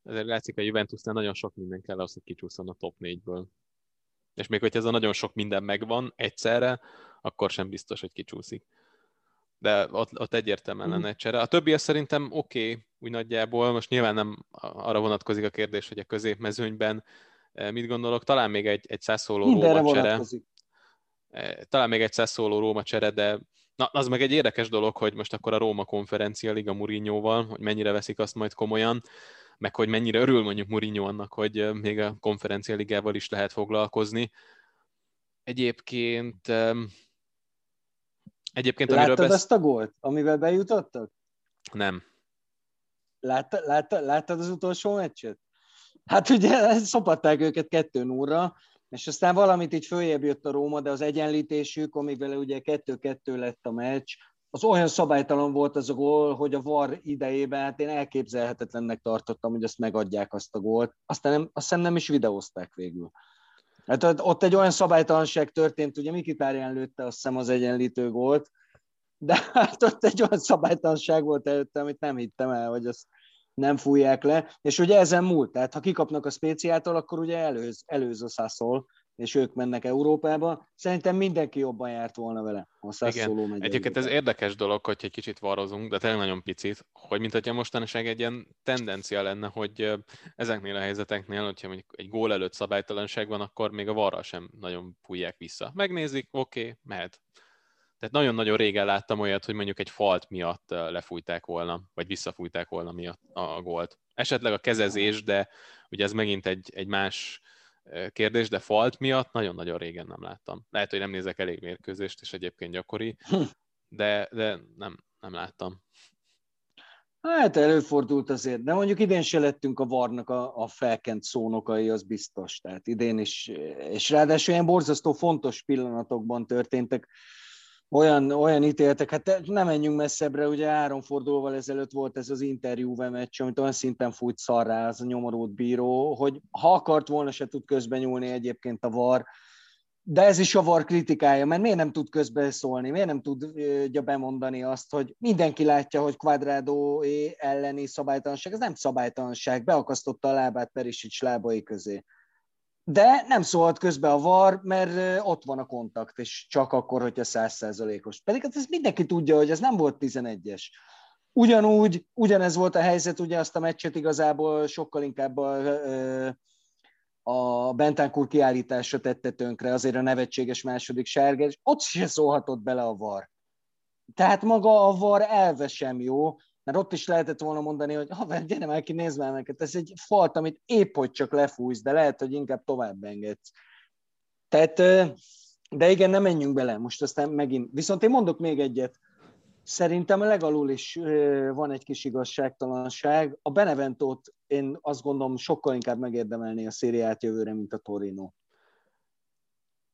ezért látszik, a Juventusnál nagyon sok minden kell ahhoz, hogy kicsúszson a top négyből. És még hogyha ez a nagyon sok minden megvan egyszerre, akkor sem biztos, hogy kicsúszik. De ott, ott egyértelműen mm. lenne egy csere. A többi szerintem oké, okay, úgy nagyjából. Most nyilván nem arra vonatkozik a kérdés, hogy a középmezőnyben eh, mit gondolok. Talán még egy, egy százszóló Róma csere. Vonatkozik. Eh, talán még egy szóló Róma csere, de na, az meg egy érdekes dolog, hogy most akkor a Róma konferencia Liga Mourinhoval, hogy mennyire veszik azt majd komolyan, meg hogy mennyire örül mondjuk Mourinho annak, hogy eh, még a konferencia ligával is lehet foglalkozni. Egyébként Egyébként, Láttad besz... azt a gólt, amivel bejutottak? Nem. Látta, látta, láttad az utolsó meccset? Hát ugye szopatták őket kettő óra, és aztán valamit így följebb jött a Róma, de az egyenlítésük, amíg vele ugye kettő-kettő lett a meccs, az olyan szabálytalan volt az a gól, hogy a VAR idejében, hát én elképzelhetetlennek tartottam, hogy azt megadják azt a gólt. Aztán nem, azt hiszem nem is videózták végül. Hát ott egy olyan szabálytalanság történt, ugye Mikitárján lőtte azt hiszem az egyenlítő gólt, de hát ott egy olyan szabálytalanság volt előtte, amit nem hittem el, hogy azt nem fújják le, és ugye ezen múlt, tehát ha kikapnak a speciáltól, akkor ugye előz, előz a Sassol, és ők mennek Európába. Szerintem mindenki jobban járt volna vele, a Sassuolo megy. Egyébként ez érdekes dolog, hogy egy kicsit varozunk, de tényleg nagyon picit, hogy mint hogyha mostanság egy ilyen tendencia lenne, hogy ezeknél a helyzeteknél, hogyha mondjuk egy gól előtt szabálytalanság van, akkor még a varra sem nagyon fújják vissza. Megnézik, oké, okay, mehet. Tehát nagyon-nagyon régen láttam olyat, hogy mondjuk egy falt miatt lefújták volna, vagy visszafújták volna miatt a gólt. Esetleg a kezezés, de ugye ez megint egy, egy más kérdés, de falt miatt nagyon-nagyon régen nem láttam. Lehet, hogy nem nézek elég mérkőzést, és egyébként gyakori, hm. de, de nem, nem láttam. Hát előfordult azért, de mondjuk idén se lettünk a varnak a, a felkent szónokai, az biztos. Tehát idén is, és ráadásul ilyen borzasztó fontos pillanatokban történtek olyan, olyan ítéltek, hát nem menjünk messzebbre, ugye három fordulóval ezelőtt volt ez az interjú meccs, amit olyan szinten fújt szarrá az a nyomorult bíró, hogy ha akart volna, se tud közben nyúlni egyébként a VAR, de ez is a VAR kritikája, mert miért nem tud közbeszólni, miért nem tudja bemondani azt, hogy mindenki látja, hogy Quadrado elleni szabálytalanság, ez nem szabálytalanság, beakasztotta a lábát Perisic lábai közé de nem szólhat közbe a VAR, mert ott van a kontakt, és csak akkor, hogyha százszerzalékos. Pedig hát ez mindenki tudja, hogy ez nem volt 11-es. Ugyanúgy, ugyanez volt a helyzet, ugye azt a meccset igazából sokkal inkább a, a Bentancur kiállításra tette tönkre, azért a nevetséges második sárga, és ott se szólhatott bele a VAR. Tehát maga a VAR elve sem jó, mert ott is lehetett volna mondani, hogy haver, gyere már ki, nézd már neked, ez egy falt, amit épp hogy csak lefújsz, de lehet, hogy inkább tovább engedsz. Tehát, de igen, nem menjünk bele, most aztán megint. Viszont én mondok még egyet. Szerintem legalul is van egy kis igazságtalanság. A Beneventót én azt gondolom sokkal inkább megérdemelné a szériát jövőre, mint a Torino.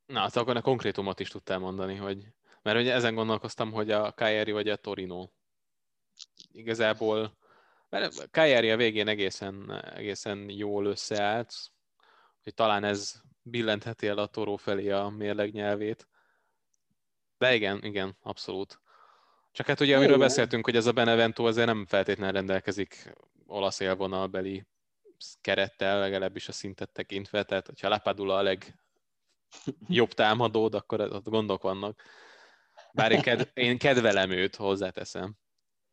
Na, hát akkor a konkrétumot is tudtál mondani, hogy mert ugye ezen gondolkoztam, hogy a Cagliari vagy a Torino igazából, mert Kajeri a végén egészen, egészen jól összeállt, hogy talán ez billentheti el a Toró felé a mérleg nyelvét. De igen, igen, abszolút. Csak hát ugye, amiről beszéltünk, hogy ez a Benevento azért nem feltétlenül rendelkezik olasz élvonalbeli kerettel, legalábbis a szintet tekintve, tehát hogyha Lapadula a legjobb támadód, akkor ott gondok vannak. Bár én, kedv- én kedvelem őt, hozzáteszem.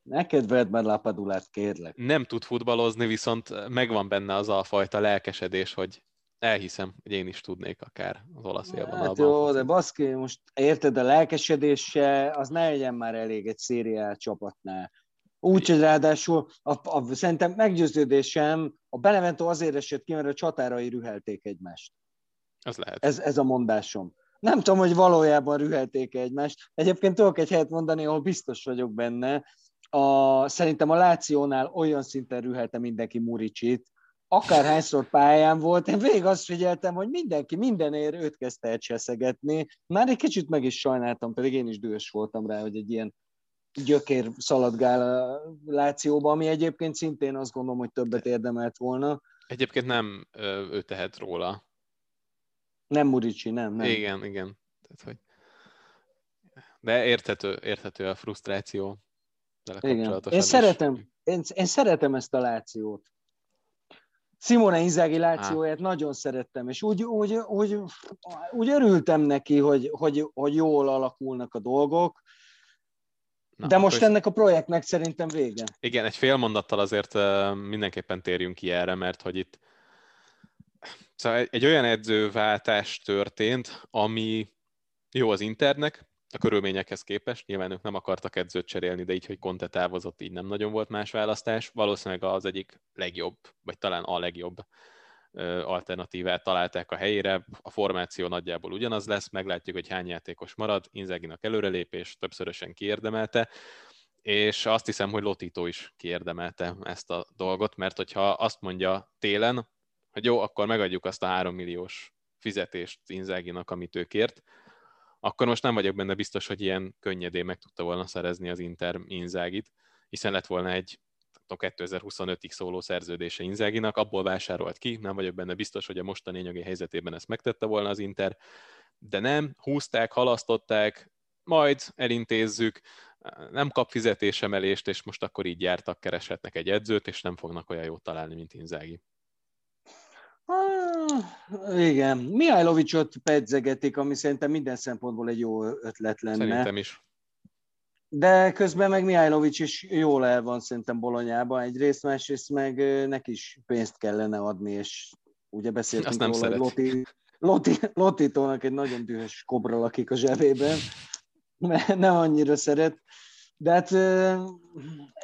Neked vedd már Lapadulát, kérlek. Nem tud futballozni, viszont megvan benne az a fajta lelkesedés, hogy elhiszem, hogy én is tudnék akár az olasz élvonalban. Hát jó, de baszki, most érted, a lelkesedése, az ne legyen már elég egy szériál csapatnál. Úgy, hogy ráadásul a, a, szerintem meggyőződésem, a Benevento azért esett ki, mert a csatárai rühelték egymást. Ez lehet. Ez, ez a mondásom. Nem tudom, hogy valójában rühelték egymást. Egyébként tudok egy helyet mondani, ahol biztos vagyok benne. A, szerintem a Lációnál olyan szinten rühelte mindenki Muricsit, akárhányszor pályán volt, én végig azt figyeltem, hogy mindenki mindenért őt kezdte el cseszegetni. Már egy kicsit meg is sajnáltam, pedig én is dühös voltam rá, hogy egy ilyen gyökér szaladgál a Lációba, ami egyébként szintén azt gondolom, hogy többet érdemelt volna. Egyébként nem ő tehet róla. Nem Murici, nem, nem. Igen, igen. Tehát, hogy... De érthető, érthető a frusztráció. Igen. Én szeretem, én, én szeretem ezt a Lációt. Simone Inzaghi lációját nagyon szerettem, és úgy, úgy, úgy, úgy örültem neki, hogy, hogy, hogy jól alakulnak a dolgok, Na, de most ennek a projektnek szerintem vége. Igen, egy fél mondattal azért mindenképpen térjünk ki erre, mert hogy itt szóval egy, egy olyan edzőváltás történt, ami jó az internek, a körülményekhez képest. Nyilván ők nem akartak edzőt cserélni, de így, hogy Conte távozott, így nem nagyon volt más választás. Valószínűleg az egyik legjobb, vagy talán a legjobb alternatívát találták a helyére. A formáció nagyjából ugyanaz lesz, meglátjuk, hogy hány játékos marad. Inzeginak előrelépés, többszörösen kiérdemelte, és azt hiszem, hogy Lotito is kiérdemelte ezt a dolgot, mert hogyha azt mondja télen, hogy jó, akkor megadjuk azt a három milliós fizetést Inzeginak, amit ő kért, akkor most nem vagyok benne biztos, hogy ilyen könnyedén meg tudta volna szerezni az Inter Inzágit, hiszen lett volna egy 2025-ig szóló szerződése Inzáginak, abból vásárolt ki, nem vagyok benne biztos, hogy a mostani anyagi helyzetében ezt megtette volna az Inter, de nem, húzták, halasztották, majd elintézzük, nem kap fizetésemelést, és most akkor így jártak, kereshetnek egy edzőt, és nem fognak olyan jót találni, mint Inzági. Igen, Mihajlovicsot pedzegetik, ami szerintem minden szempontból egy jó ötlet lenne. Szerintem is. De közben meg Mihajlovics is jól el van szerintem Bolonyában egyrészt, másrészt meg neki is pénzt kellene adni, és ugye beszéltünk Azt nem róla, hogy Loti, Loti, Lotitónak egy nagyon dühös kobra lakik a zsebében, mert nem annyira szeret. De hát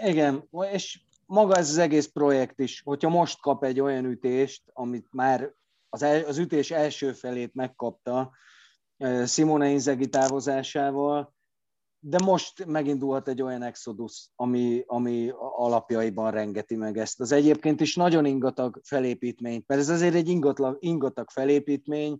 igen, és maga ez az egész projekt is, hogyha most kap egy olyan ütést, amit már az, el, az ütés első felét megkapta Simone Inzaghi távozásával, de most megindulhat egy olyan exodus, ami, ami alapjaiban rengeti meg ezt. Az egyébként is nagyon ingatag felépítmény, mert ez azért egy ingatag, ingatag felépítmény,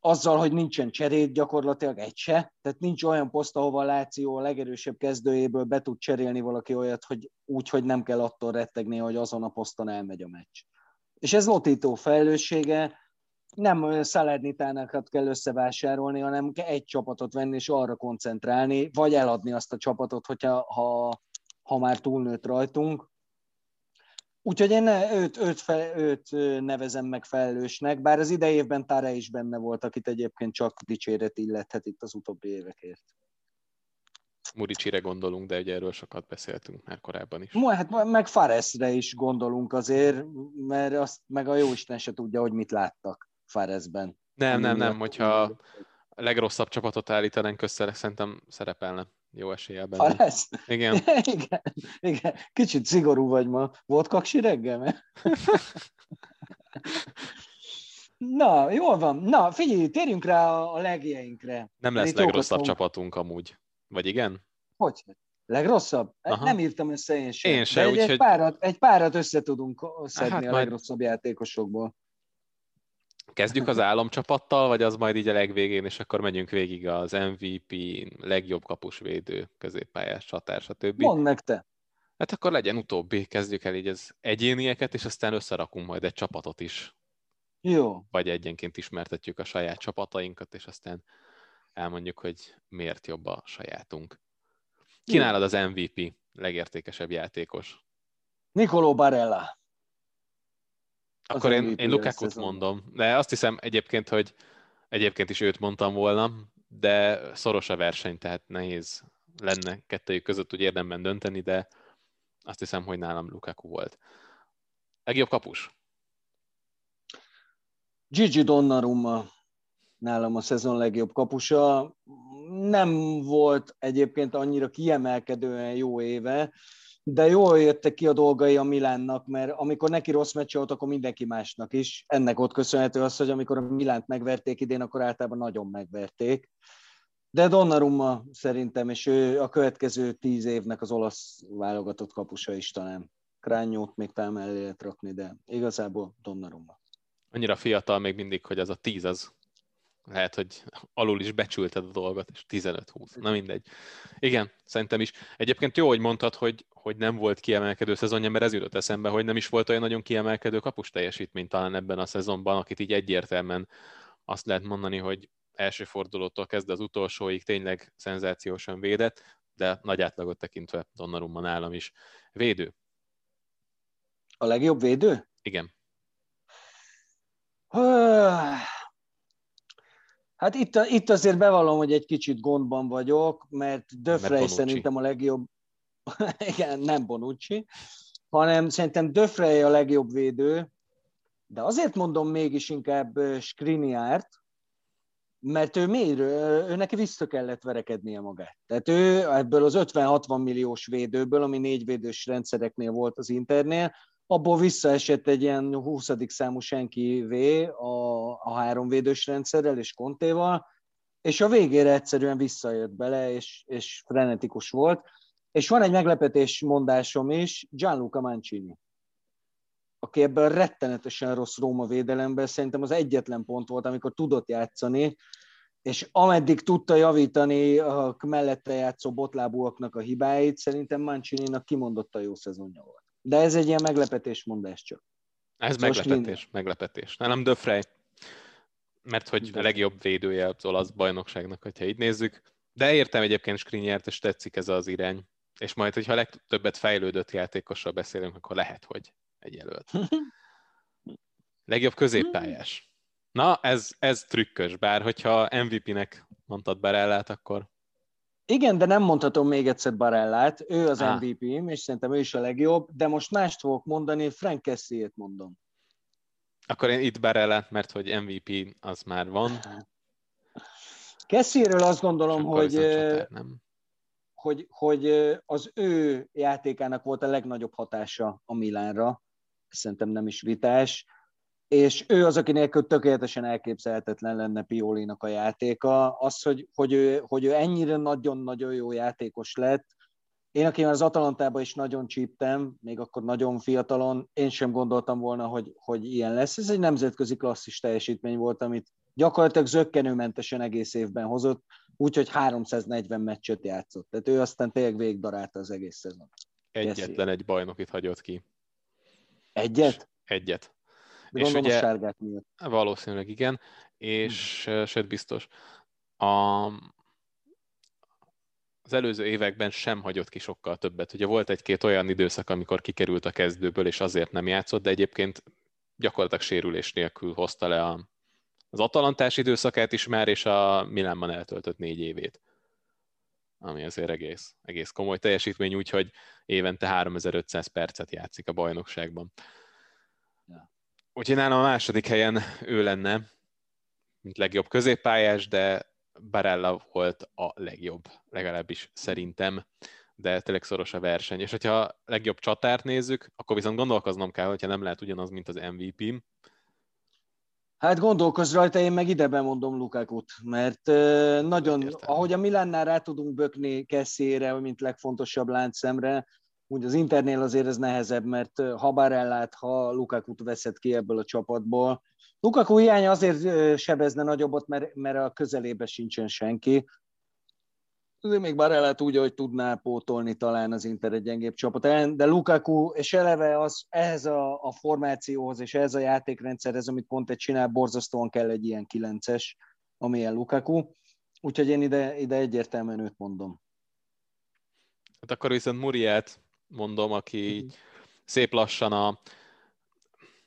azzal, hogy nincsen cserét gyakorlatilag egy se, tehát nincs olyan poszt, ahova Láció a legerősebb kezdőjéből be tud cserélni valaki olyat, hogy úgy, hogy nem kell attól rettegni, hogy azon a poszton elmegy a meccs. És ez Lotító felelőssége, nem Szalernitánákat kell összevásárolni, hanem egy csapatot venni és arra koncentrálni, vagy eladni azt a csapatot, hogyha, ha, ha már túlnőtt rajtunk. Úgyhogy én őt, őt, fe, őt nevezem meg felelősnek, bár az idei évben Tare is benne volt, akit egyébként csak dicséret illethet itt az utóbbi évekért. Muricsire gondolunk, de ugye erről sokat beszéltünk már korábban is. Hát meg Faresre is gondolunk azért, mert azt meg a jóisten se tudja, hogy mit láttak Faresben. Nem, nem, nem, hogyha a legrosszabb csapatot állítanánk össze, szerintem szerepelne jó eséllyel benne. Fares? Igen. *laughs* igen. Igen. Kicsit szigorú vagy ma. Volt kaksi reggel? *laughs* Na, jól van. Na, figyelj, térjünk rá a legjeinkre. Nem lesz legrosszabb csapatunk amúgy. Vagy igen? Hogy? Legrosszabb? Aha. Nem írtam össze én sem. Én sem, egy, egy, párat, egy párat össze tudunk szedni hát a majd... legrosszabb játékosokból. Kezdjük az *laughs* álomcsapattal, vagy az majd így a legvégén, és akkor megyünk végig az MVP, legjobb kapusvédő, középpályás csatár, stb. Mondd meg te. Hát akkor legyen utóbbi, kezdjük el így az egyénieket, és aztán összerakunk majd egy csapatot is. Jó. Vagy egyenként ismertetjük a saját csapatainkat, és aztán elmondjuk, hogy miért jobb a sajátunk. Kínálod az MVP, legértékesebb játékos? Nicolò Barella. Akkor én, én Lukaku-t mondom, de azt hiszem egyébként, hogy egyébként is őt mondtam volna, de szoros a verseny, tehát nehéz lenne kettőjük között úgy érdemben dönteni, de azt hiszem, hogy nálam Lukaku volt. Legjobb kapus? Gigi Donnarumma nálam a szezon legjobb kapusa. Nem volt egyébként annyira kiemelkedően jó éve, de jól jöttek ki a dolgai a Milánnak, mert amikor neki rossz meccs volt, akkor mindenki másnak is. Ennek ott köszönhető az, hogy amikor a Milánt megverték idén, akkor általában nagyon megverték. De Donnarumma szerintem, és ő a következő tíz évnek az olasz válogatott kapusa is talán. Krányót még talán mellé lehet rakni, de igazából Donnarumma. Annyira fiatal még mindig, hogy az a tíz az lehet, hogy alul is becsülted a dolgot, és 15-20, na mindegy. Igen, szerintem is. Egyébként jó, hogy mondtad, hogy, hogy nem volt kiemelkedő szezonja, mert ez jutott eszembe, hogy nem is volt olyan nagyon kiemelkedő kapus teljesítmény talán ebben a szezonban, akit így egyértelműen azt lehet mondani, hogy első fordulótól kezdve az utolsóig tényleg szenzációsan védett, de nagy átlagot tekintve Donnarumma nálam is. Védő. A legjobb védő? Igen. Hát itt, itt azért bevallom, hogy egy kicsit gondban vagyok, mert Döfrey szerintem a legjobb, *laughs* igen, nem Bonucci, hanem szerintem Döfrey a legjobb védő, de azért mondom mégis inkább Skriniárt, mert ő miért? Ő neki vissza kellett verekednie magát. Tehát ő ebből az 50-60 milliós védőből, ami négy védős rendszereknél volt az Internél, abból visszaesett egy ilyen 20. számú senki V a, a három védős rendszerrel és Kontéval, és a végére egyszerűen visszajött bele, és, és frenetikus volt. És van egy meglepetés mondásom is, Gianluca Mancini, aki ebben rettenetesen rossz Róma védelemben szerintem az egyetlen pont volt, amikor tudott játszani, és ameddig tudta javítani a mellette játszó botlábúaknak a hibáit, szerintem Mancini-nak kimondott a jó szezonja volt. De ez egy ilyen meglepetés mondás csak. Ez szóval meglepetés, mind... meglepetés. Nem Döfrej, mert hogy a legjobb védője az olasz bajnokságnak, hogyha így nézzük. De értem egyébként Skriniert, és tetszik ez az irány. És majd, hogyha a legtöbbet fejlődött játékosról beszélünk, akkor lehet, hogy egy jelölt. *laughs* Legjobb középpályás. Na, ez, ez trükkös, bár hogyha MVP-nek mondtad Barellát, akkor igen, de nem mondhatom még egyszer Barellát, ő az ah. MVP-m, és szerintem ő is a legjobb, de most mást fogok mondani, Frank Kessiét mondom. Akkor én itt Barellát, mert hogy MVP az már van. Kessiéről azt gondolom, hogy, csatár, nem? hogy, hogy az ő játékának volt a legnagyobb hatása a Milánra, szerintem nem is vitás és ő az, aki nélkül tökéletesen elképzelhetetlen lenne Piolinak a játéka. Az, hogy, hogy, ő, hogy ő ennyire nagyon-nagyon jó játékos lett, én, aki már az Atalantában is nagyon csíptem, még akkor nagyon fiatalon, én sem gondoltam volna, hogy, hogy ilyen lesz. Ez egy nemzetközi klasszis teljesítmény volt, amit gyakorlatilag zöggenőmentesen egész évben hozott, úgyhogy 340 meccset játszott. Tehát ő aztán tényleg végigdarálta az egész szezon. Egyetlen egy bajnokit hagyott ki. Egyet? Egyet. És ugye, a sárgák miatt. Valószínűleg igen, és hmm. sőt biztos. A, az előző években sem hagyott ki sokkal többet. Ugye volt egy-két olyan időszak, amikor kikerült a kezdőből, és azért nem játszott, de egyébként gyakorlatilag sérülés nélkül hozta le a, az atalantás időszakát is már, és a Milánban eltöltött négy évét. Ami azért egész, egész komoly teljesítmény, úgyhogy évente 3500 percet játszik a bajnokságban. Úgyhogy nálam a második helyen ő lenne, mint legjobb középpályás, de Barella volt a legjobb, legalábbis szerintem, de tényleg szoros a verseny. És hogyha legjobb csatárt nézzük, akkor viszont gondolkoznom kell, hogyha nem lehet ugyanaz, mint az MVP-m. Hát gondolkozz rajta, én meg ide bemondom Lukakut, mert nagyon, Értem. ahogy a Milánnál rá tudunk bökni Keszére, mint legfontosabb láncszemre, úgy az Internél azért ez nehezebb, mert ha Barellát, ha Lukaku veszed ki ebből a csapatból, Lukaku hiánya azért sebezne nagyobbat, mert, mert a közelébe sincsen senki. De még Barellát úgy, hogy tudná pótolni talán az Inter egy gyengébb csapat de Lukaku, és eleve az, ehhez a, a formációhoz és ehhez a játékrendszerhez, amit pont egy csinál, borzasztóan kell egy ilyen kilences, amilyen Lukaku. Úgyhogy én ide, ide egyértelműen őt mondom. Hát akkor viszont Muriát mondom, aki szép lassan a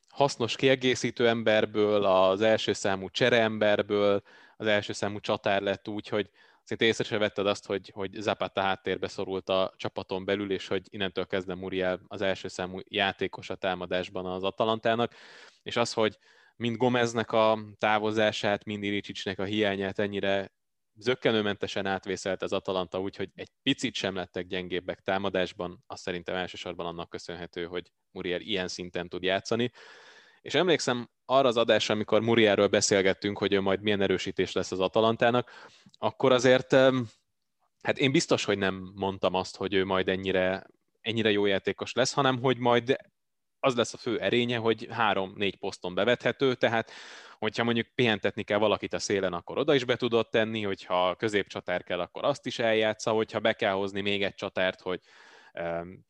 hasznos kiegészítő emberből, az első számú csereemberből, az első számú csatár lett úgy, hogy szinte észre se vetted azt, hogy, hogy Zapata háttérbe szorult a csapaton belül, és hogy innentől kezdve Muriel az első számú játékos a támadásban az Atalantának, és az, hogy mind Gomeznek a távozását, mind Ilicicsnek a hiányát ennyire zöggenőmentesen átvészelt az Atalanta, úgyhogy egy picit sem lettek gyengébbek támadásban, azt szerintem elsősorban annak köszönhető, hogy Muriel ilyen szinten tud játszani. És emlékszem arra az adásra, amikor Murielről beszélgettünk, hogy ő majd milyen erősítés lesz az Atalantának, akkor azért hát én biztos, hogy nem mondtam azt, hogy ő majd ennyire, ennyire jó játékos lesz, hanem hogy majd az lesz a fő erénye, hogy három-négy poszton bevethető, tehát hogyha mondjuk pihentetni kell valakit a szélen, akkor oda is be tudod tenni, hogyha középcsatár kell, akkor azt is eljátsza, hogyha be kell hozni még egy csatárt, hogy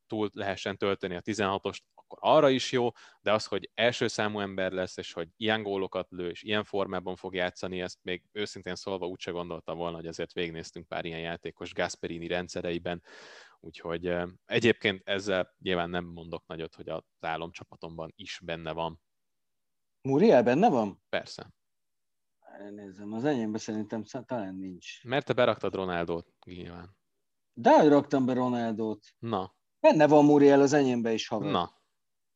túl lehessen tölteni a 16-ost, akkor arra is jó, de az, hogy első számú ember lesz, és hogy ilyen gólokat lő, és ilyen formában fog játszani, ezt még őszintén szólva úgyse gondoltam volna, hogy azért végnéztünk pár ilyen játékos Gasperini rendszereiben, úgyhogy egyébként ezzel nyilván nem mondok nagyot, hogy az álomcsapatomban is benne van. Muriel benne van? Persze. Nézzem, az enyémben szerintem talán nincs. Mert te beraktad Ronaldot, nyilván. De hogy raktam be Ronaldot. Na. Benne van Muriel az enyémbe is, haver. Na.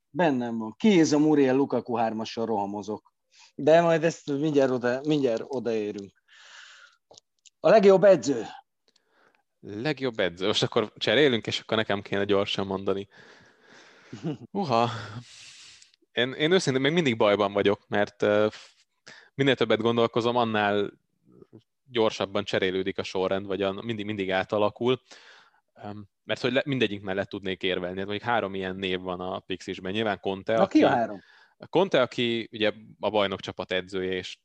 Bennem van. Ki a Muriel Lukaku hármassal rohamozok. De majd ezt mindjárt, oda, mindjárt odaérünk. A legjobb edző. Legjobb edző. Most akkor cserélünk, és akkor nekem kéne gyorsan mondani. *laughs* Uha. Én, én őszintén még mindig bajban vagyok, mert minél többet gondolkozom, annál gyorsabban cserélődik a sorrend, vagy a, mindig, mindig átalakul. Mert hogy le, mindegyik mellett tudnék érvelni. Hát mondjuk három ilyen név van a Pixisben. Nyilván Conte, Na, aki, ki a három? Conte, aki ugye a bajnok csapat edzője, és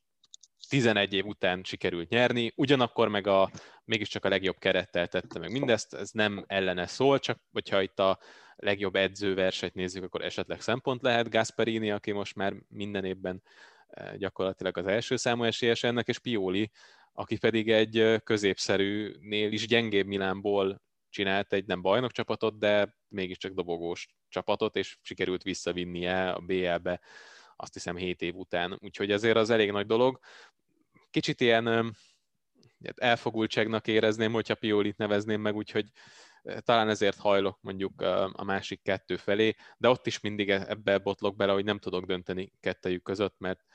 11 év után sikerült nyerni, ugyanakkor meg a, mégiscsak a legjobb kerettel tette meg mindezt, ez nem ellene szól, csak hogyha itt a legjobb edzőversenyt nézzük, akkor esetleg szempont lehet Gasperini, aki most már minden évben eh, gyakorlatilag az első számú esélyes ennek, és Pioli, aki pedig egy eh, középszerűnél is gyengébb Milánból csinált egy nem bajnok csapatot, de mégiscsak dobogós csapatot, és sikerült visszavinnie a BL-be azt hiszem 7 év után. Úgyhogy azért az elég nagy dolog. Kicsit ilyen elfogultságnak érezném, hogyha Piolit nevezném meg, úgyhogy talán ezért hajlok mondjuk a másik kettő felé, de ott is mindig e-, ebbe botlok bele, hogy nem tudok dönteni kettejük között, mert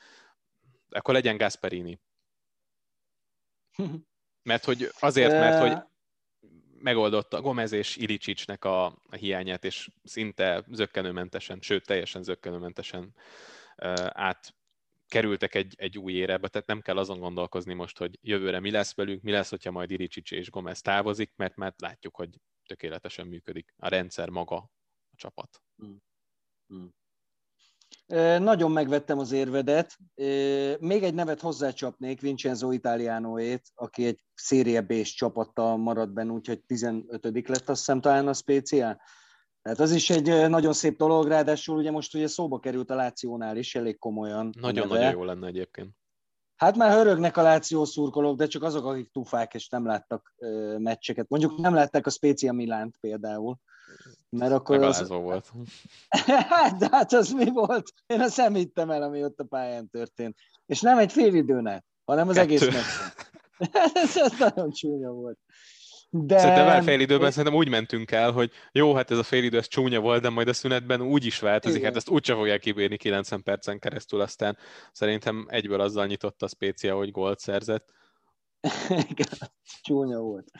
akkor legyen Gasperini. *laughs* Mert hogy azért, mert hogy megoldotta Gomez és Ilicicsnek a, a hiányát, és szinte zöggenőmentesen, sőt teljesen zöggenőmentesen át kerültek egy, egy új érába, tehát nem kell azon gondolkozni most, hogy jövőre mi lesz velük, mi lesz, hogyha majd Iricsics és Gomez távozik, mert már látjuk, hogy tökéletesen működik a rendszer maga, a csapat. Hmm. Hmm. Nagyon megvettem az érvedet. Még egy nevet hozzácsapnék, Vincenzo Italianoét, aki egy Serie b csapattal maradt benne, úgyhogy 15 lett, azt hiszem talán a speciál. Tehát az is egy nagyon szép dolog, ráadásul ugye most ugye szóba került a Lációnál is elég komolyan. Nagyon-nagyon jó lenne egyébként. Hát már hörögnek a Láció szurkolók, de csak azok, akik tufák és nem láttak ö, meccseket. Mondjuk nem látták a Spezia Milánt például. Mert akkor az... volt. *laughs* hát, de hát az mi volt? Én azt nem hittem el, ami ott a pályán történt. És nem egy fél időnek, hanem az Kettő. egész meccsen. *laughs* ez, ez nagyon csúnya volt. De... Szerintem már fél időben szerintem úgy mentünk el, hogy jó, hát ez a fél idő, ez csúnya volt, de majd a szünetben úgy is változik, Igen. hát ezt úgyse fogják kibírni 90 percen keresztül, aztán szerintem egyből azzal nyitott a spécia, hogy gólt szerzett. *laughs* Csúnya volt.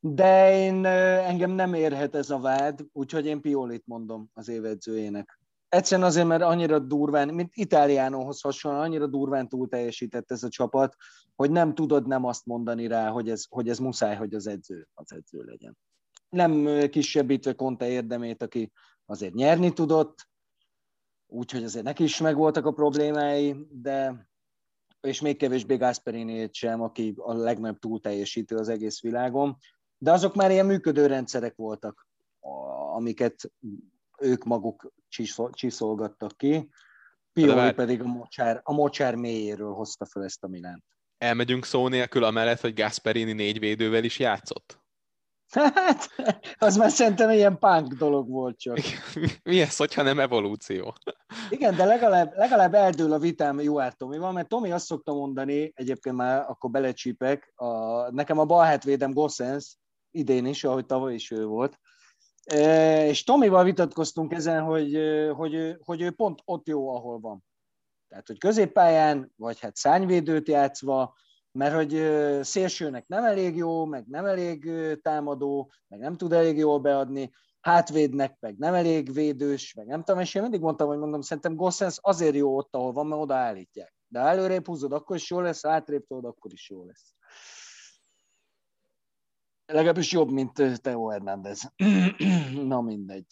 De én, engem nem érhet ez a vád, úgyhogy én Piolit mondom az évedzőjének. Egyszerűen azért, mert annyira durván, mint Itáliánóhoz hasonlóan, annyira durván túl teljesített ez a csapat, hogy nem tudod nem azt mondani rá, hogy ez, hogy ez muszáj, hogy az edző az edző legyen. Nem kisebbítve Conte érdemét, aki azért nyerni tudott, úgyhogy azért neki is megvoltak a problémái, de és még kevésbé Gasperini sem, aki a legnagyobb túlteljesítő az egész világon. De azok már ilyen működő rendszerek voltak, amiket ők maguk csiszolgattak ki. Pioli pedig a mocsár, a mocsár mélyéről hozta fel ezt a Milánt. Elmegyünk szó nélkül amellett, hogy Gasperini négy védővel is játszott? Hát, az már szerintem ilyen punk dolog volt csak. Mi ez, hogyha nem evolúció? Igen, de legalább, legalább eldől a vitám jó Tomival, mert Tomi azt szokta mondani, egyébként már akkor belecsípek, a, nekem a bal hátvédem Gossens, idén is, ahogy tavaly is ő volt, és Tomival vitatkoztunk ezen, hogy, hogy, hogy ő pont ott jó, ahol van. Tehát, hogy középpályán, vagy hát szányvédőt játszva, mert hogy szélsőnek nem elég jó, meg nem elég támadó, meg nem tud elég jól beadni, hátvédnek meg nem elég védős, meg nem tudom, és én mindig mondtam, hogy mondom, szerintem Gossens azért jó ott, ahol van, mert oda állítják. De előrébb húzod, akkor is jó lesz, hátrébb tudod, akkor is jó lesz. Legalábbis jobb, mint Teo Hernández. *clears throat* Na mindegy.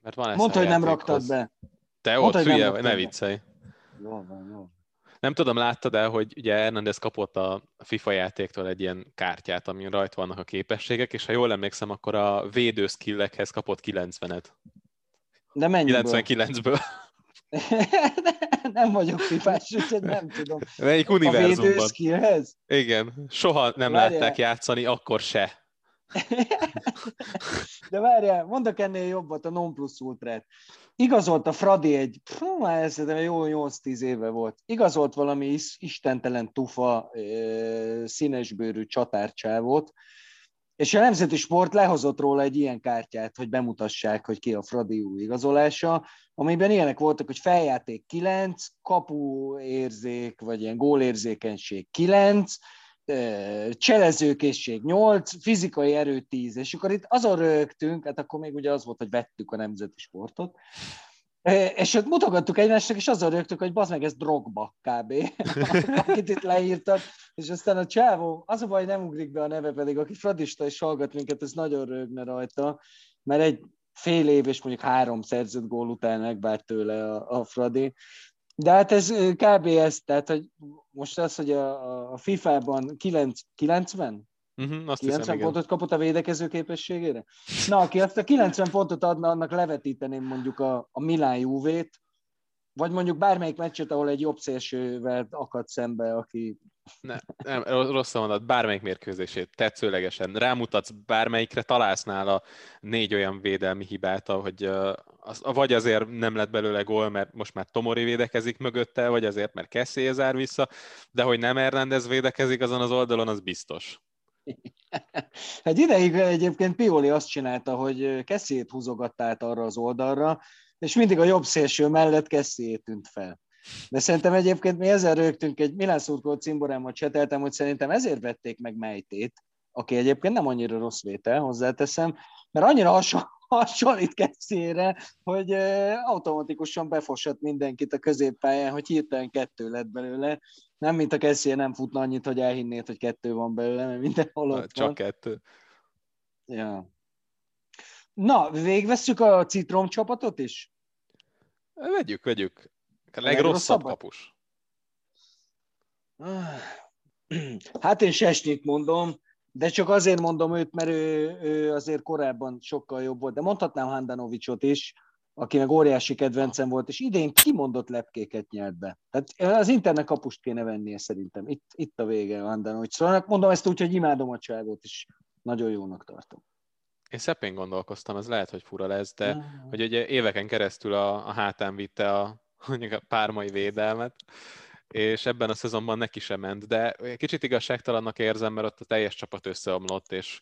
Mert van Mondta, hogy nem raktad be. Te ott hülye, ne viccelj. Jó van, jó. Nem tudom, láttad el, hogy ugye Hernandez kapott a FIFA játéktól egy ilyen kártyát, amin rajta vannak a képességek, és ha jól emlékszem, akkor a védő skillekhez kapott 90-et. De mennyiből? 99-ből. *laughs* nem vagyok fifás, úgyhogy nem tudom. Melyik univerzumban? A védő skillhez? Igen, soha nem Várjál. látták játszani, akkor se. De várjál, mondok ennél jobbat, a non plus ultrát. Igazolt a Fradi egy, fú, már ez jó 8-10 éve volt, igazolt valami is, istentelen tufa színesbőrű csatárcsávot, és a Nemzeti Sport lehozott róla egy ilyen kártyát, hogy bemutassák, hogy ki a Fradi új igazolása, amiben ilyenek voltak, hogy feljáték 9, kapuérzék, vagy ilyen gólérzékenység 9, cselezőkészség 8, fizikai erő 10, és akkor itt azon rögtünk, hát akkor még ugye az volt, hogy vettük a nemzeti sportot, és ott mutogattuk egymásnak, és azon rögtük, hogy bazd meg, ez drogba kb. *laughs* akit itt leírtak, és aztán a csávó, az a baj, nem ugrik be a neve, pedig aki fradista és hallgat minket, ez nagyon rögne rajta, mert egy fél év és mondjuk három szerzett gól után megvárt tőle a, a Fradi, de hát ez kb. ez, tehát hogy most az, hogy a, a FIFA-ban 9, 90? Uh-huh, azt 90 hiszem, pontot igen. kapott a védekező képességére? Na, aki azt a 90 pontot adna, annak levetíteném mondjuk a, a Milán Juve-t, vagy mondjuk bármelyik meccset, ahol egy jobb szélsővel akad szembe, aki... Ne, nem, rossz mondat, bármelyik mérkőzését, tetszőlegesen. Rámutatsz bármelyikre, találsz nála négy olyan védelmi hibát, hogy az, vagy azért nem lett belőle gól, mert most már Tomori védekezik mögötte, vagy azért, mert Kessé zár vissza, de hogy nem Hernández védekezik azon az oldalon, az biztos. Egy *laughs* ideig egyébként Pioli azt csinálta, hogy Kessiét húzogatta át arra az oldalra, és mindig a jobb szélső mellett Kessiét tűnt fel. De szerintem egyébként mi ezzel rögtünk, egy Milán szurkoló cimborámmal cseteltem, hogy szerintem ezért vették meg Mejtét, aki egyébként nem annyira rossz vétel, hozzáteszem, mert annyira hasonló, hasonlít Kessiére, hogy automatikusan befosott mindenkit a középpályán, hogy hirtelen kettő lett belőle. Nem, mint a Kessié nem futna annyit, hogy elhinnéd, hogy kettő van belőle, mert mindenhol ott Csak van. kettő. Ja. Na, végvesszük a Citrom csapatot is? Vegyük, vegyük. A legrosszabb kapus. *clears throat* Hát én Sesnyit mondom, de csak azért mondom őt, mert ő, ő azért korábban sokkal jobb volt. De mondhatnám Handanovicsot is, aki meg óriási kedvencem volt, és idén kimondott lepkéket nyert be. Tehát az internet kapust kéne vennie szerintem. Itt, itt a vége a Handanovicsról. Mondom ezt úgy, hogy imádom a cságot, és nagyon jónak tartom. Én szepén gondolkoztam, ez lehet, hogy fura lesz, de uh hogy ugye éveken keresztül a, a hátán vitte a, mondjuk a pármai védelmet, és ebben a szezonban neki sem ment, de kicsit igazságtalannak érzem, mert ott a teljes csapat összeomlott, és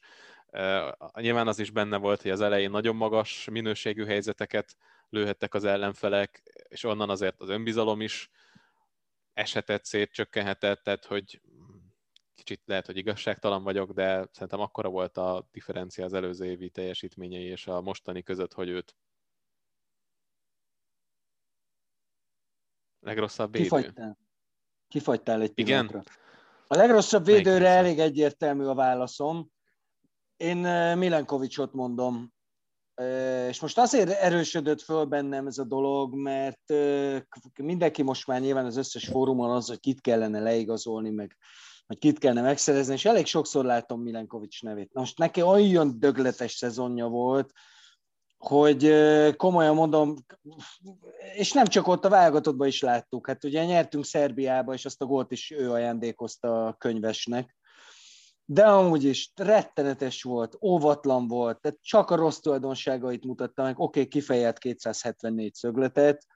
uh, nyilván az is benne volt, hogy az elején nagyon magas minőségű helyzeteket lőhettek az ellenfelek, és onnan azért az önbizalom is esetett szét, csökkenhetett, tehát hogy kicsit lehet, hogy igazságtalan vagyok, de szerintem akkora volt a differencia az előző évi teljesítményei és a mostani között, hogy őt legrosszabb védő. Kifagytál. Kifagytál egy pillanatra. Igen? A legrosszabb védőre elég egyértelmű a válaszom. Én Milenkovicsot mondom. És most azért erősödött föl bennem ez a dolog, mert mindenki most már nyilván az összes fórumon az, hogy kit kellene leigazolni, meg hogy kit kellene megszerezni, és elég sokszor látom Milenkovics nevét. Most neki olyan dögletes szezonja volt, hogy komolyan mondom, és nem csak ott a válogatottban is láttuk, hát ugye nyertünk Szerbiába, és azt a gólt is ő ajándékozta a könyvesnek, de amúgy is rettenetes volt, óvatlan volt, tehát csak a rossz tulajdonságait mutatta meg, oké, okay, kifejelt 274 szögletet.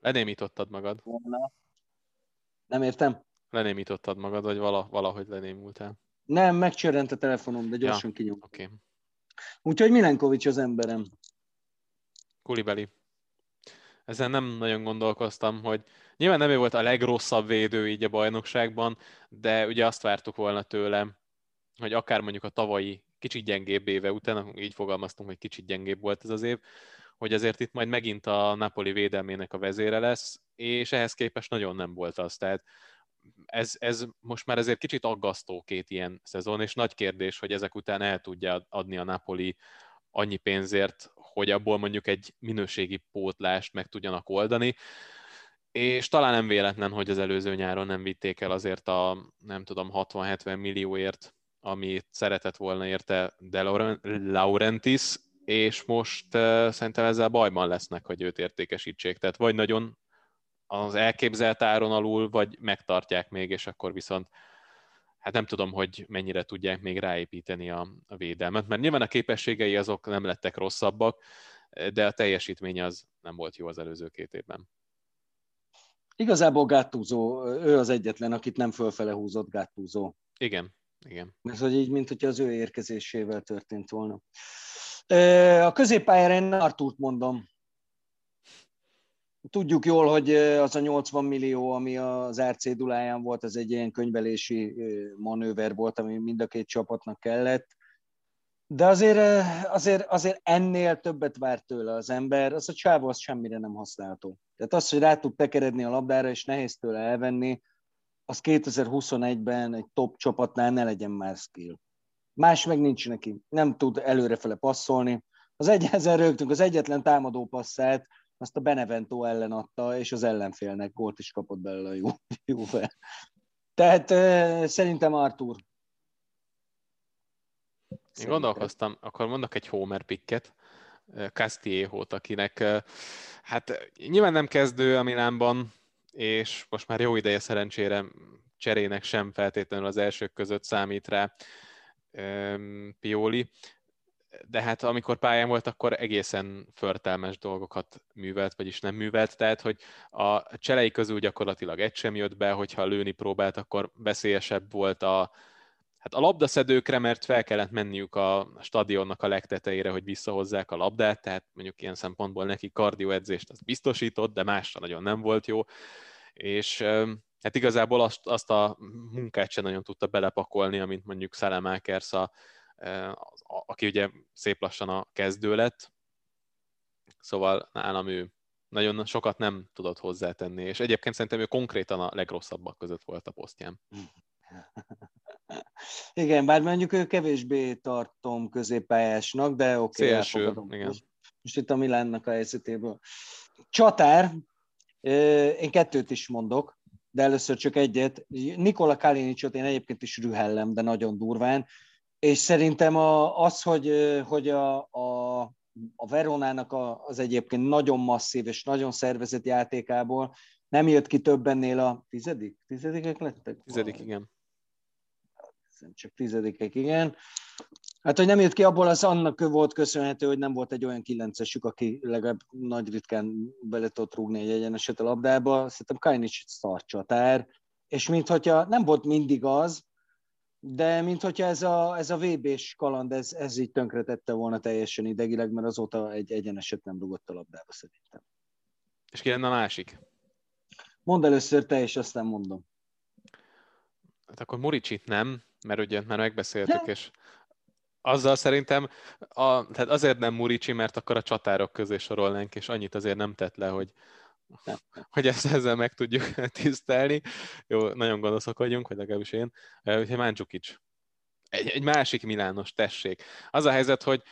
Lenémítottad magad. Nem értem? Lenémítottad magad, vagy valahogy lenémultál? Nem, megcsörrent a telefonom, de gyorsan ja, kinyom. Okay. Úgyhogy Milenkovics az emberem. Kulibeli. ezen nem nagyon gondolkoztam, hogy nyilván nem ő volt a legrosszabb védő így a bajnokságban, de ugye azt vártuk volna tőle, hogy akár mondjuk a tavalyi kicsit gyengébb éve után, így fogalmaztunk, hogy kicsit gyengébb volt ez az év, hogy azért itt majd megint a Napoli védelmének a vezére lesz, és ehhez képest nagyon nem volt az. Tehát ez, ez most már ezért kicsit aggasztó két ilyen szezon, és nagy kérdés, hogy ezek után el tudja adni a Napoli annyi pénzért, hogy abból mondjuk egy minőségi pótlást meg tudjanak oldani. És talán nem véletlen, hogy az előző nyáron nem vitték el azért a, nem tudom, 60-70 millióért, amit szeretett volna érte De Laurentiis, és most uh, szerintem ezzel bajban lesznek, hogy őt értékesítsék. Tehát vagy nagyon az elképzelt áron alul, vagy megtartják még, és akkor viszont hát nem tudom, hogy mennyire tudják még ráépíteni a, a védelmet, mert nyilván a képességei azok nem lettek rosszabbak, de a teljesítmény az nem volt jó az előző két évben. Igazából Gattuso, ő az egyetlen, akit nem fölfele húzott Gattuso. Igen, igen. Ez hogy így, mint hogy az ő érkezésével történt volna. A középpályára én Artúrt mondom. Tudjuk jól, hogy az a 80 millió, ami az RC duláján volt, az egy ilyen könyvelési manőver volt, ami mind a két csapatnak kellett. De azért, azért, azért ennél többet várt tőle az ember, az a csávó az semmire nem használható. Tehát az, hogy rá tud tekeredni a labdára, és nehéz tőle elvenni, az 2021-ben egy top csapatnál ne legyen már skill. Más meg nincs neki. Nem tud előrefele passzolni. Az egyezer rögtünk, az egyetlen támadó passzát, azt a Benevento ellen adta, és az ellenfélnek gólt is kapott belőle a *laughs* Juve. Tehát szerintem Artur. Én gondolkoztam, akkor mondok egy Homer picket, Castillejo-t, akinek hát nyilván nem kezdő a Milánban, és most már jó ideje szerencsére cserének sem feltétlenül az elsők között számít rá Pioli, de hát amikor pályán volt, akkor egészen förtelmes dolgokat művelt, vagyis nem művelt, tehát hogy a cselei közül gyakorlatilag egy sem jött be, hogyha lőni próbált, akkor veszélyesebb volt a, hát a labdaszedőkre, mert fel kellett menniük a stadionnak a legtetejére, hogy visszahozzák a labdát, tehát mondjuk ilyen szempontból neki kardioedzést az biztosított, de másra nagyon nem volt jó, és hát igazából azt, azt a munkát sem nagyon tudta belepakolni, amint mondjuk Szelemákersz, a, aki ugye szép lassan a kezdő lett, szóval nálam ő nagyon sokat nem tudott hozzátenni, és egyébként szerintem ő konkrétan a legrosszabbak között volt a posztján. *laughs* Igen, bár mondjuk ő kevésbé tartom középpályásnak, de oké, okay, Szélső, igen. Most, most itt a Milánnak a helyzetéből. Csatár, én kettőt is mondok, de először csak egyet. Nikola Kalinicsot én egyébként is rühellem, de nagyon durván, és szerintem a, az, hogy, hogy a, a, a Veronának a, az egyébként nagyon masszív és nagyon szervezett játékából nem jött ki több ennél a tizedik? Tizedikek lettek? Tizedik, igen csak tizedikek, igen. Hát, hogy nem jött ki abból, az annak volt köszönhető, hogy nem volt egy olyan kilencesük, aki legalább nagy ritkán bele tudott rúgni egy egyeneset a labdába. Szerintem Kajnics szar csatár, és minthogyha nem volt mindig az, de minthogyha ez a, ez a VB-s kaland, ez, ez így tönkretette volna teljesen idegileg, mert azóta egy egyeneset nem rugott a labdába szerintem. És ki lenne a másik? Mondd először te, és aztán mondom. Hát akkor Muricsit nem, mert ugye már megbeszéltük, és azzal szerintem, a, tehát azért nem Murici, mert akkor a csatárok közé sorolnánk, és annyit azért nem tett le, hogy, hogy ezt ezzel meg tudjuk *laughs* tisztelni. Jó, nagyon gonoszok vagyunk, vagy legalábbis én. Úgyhogy Máncsukics. Egy, egy másik Milános, tessék. Az a helyzet, hogy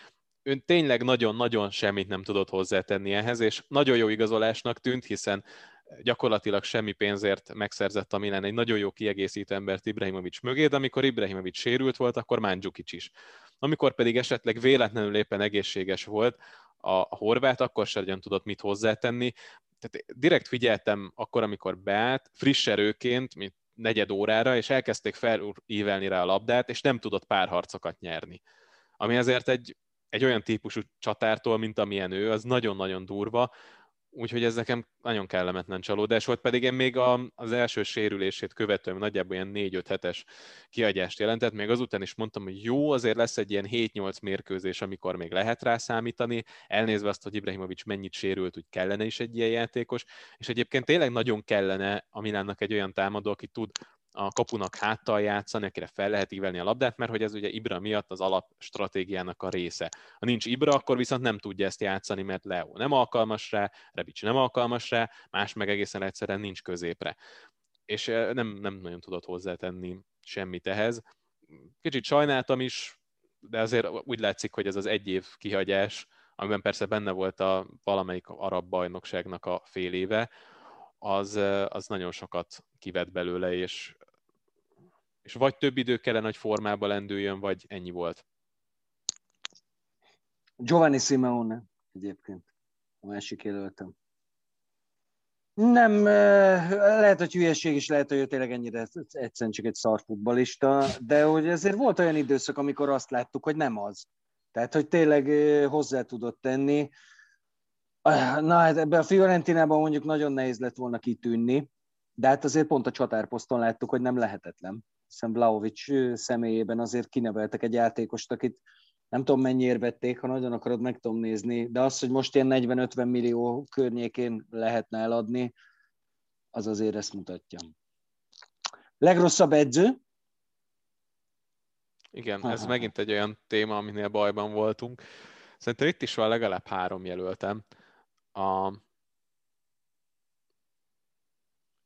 ön tényleg nagyon-nagyon semmit nem tudott hozzátenni ehhez, és nagyon jó igazolásnak tűnt, hiszen gyakorlatilag semmi pénzért megszerzett a Milan egy nagyon jó kiegészítő embert Ibrahimovic mögé, de amikor Ibrahimovic sérült volt, akkor Mandzukic is. Amikor pedig esetleg véletlenül éppen egészséges volt a horvát, akkor sem tudott mit hozzátenni. Tehát direkt figyeltem akkor, amikor beállt, friss erőként, mint negyed órára, és elkezdték felívelni rá a labdát, és nem tudott párharcokat nyerni. Ami azért egy, egy olyan típusú csatártól, mint amilyen ő, az nagyon-nagyon durva, Úgyhogy ez nekem nagyon kellemetlen csalódás volt, pedig én még a, az első sérülését követően nagyjából ilyen 4-5 hetes kiagyást jelentett, még azután is mondtam, hogy jó, azért lesz egy ilyen 7-8 mérkőzés, amikor még lehet rá számítani, elnézve azt, hogy Ibrahimovic mennyit sérült, úgy kellene is egy ilyen játékos, és egyébként tényleg nagyon kellene a Milánnak egy olyan támadó, aki tud a kapunak háttal játszani, akire fel lehet ívelni a labdát, mert hogy ez ugye Ibra miatt az alap stratégiának a része. Ha nincs Ibra, akkor viszont nem tudja ezt játszani, mert Leo nem alkalmas rá, Rebic nem alkalmas rá, más meg egészen egyszerűen nincs középre. És nem, nem nagyon tudott hozzátenni semmit ehhez. Kicsit sajnáltam is, de azért úgy látszik, hogy ez az egy év kihagyás, amiben persze benne volt a valamelyik arab bajnokságnak a fél éve, az, az nagyon sokat kivett belőle, és és vagy több idő kellene, hogy formába lendüljön, vagy ennyi volt. Giovanni Simeone egyébként, a másik jelöltem. Nem, lehet, hogy hülyeség is, lehet, hogy ő tényleg ennyire egyszerűen csak egy szarfutbalista, de hogy ezért volt olyan időszak, amikor azt láttuk, hogy nem az. Tehát, hogy tényleg hozzá tudott tenni. Na hát ebbe a Fiorentinában mondjuk nagyon nehéz lett volna kitűnni, de hát azért pont a csatárposzton láttuk, hogy nem lehetetlen hiszen Vlaovic személyében azért kineveltek egy játékost, akit nem tudom mennyiért vették, ha nagyon akarod, meg tudom nézni, de az, hogy most ilyen 40-50 millió környékén lehetne eladni, az azért ezt mutatja. Legrosszabb edző? Igen, ez megint egy olyan téma, aminél bajban voltunk. Szerintem itt is van legalább három jelöltem. A,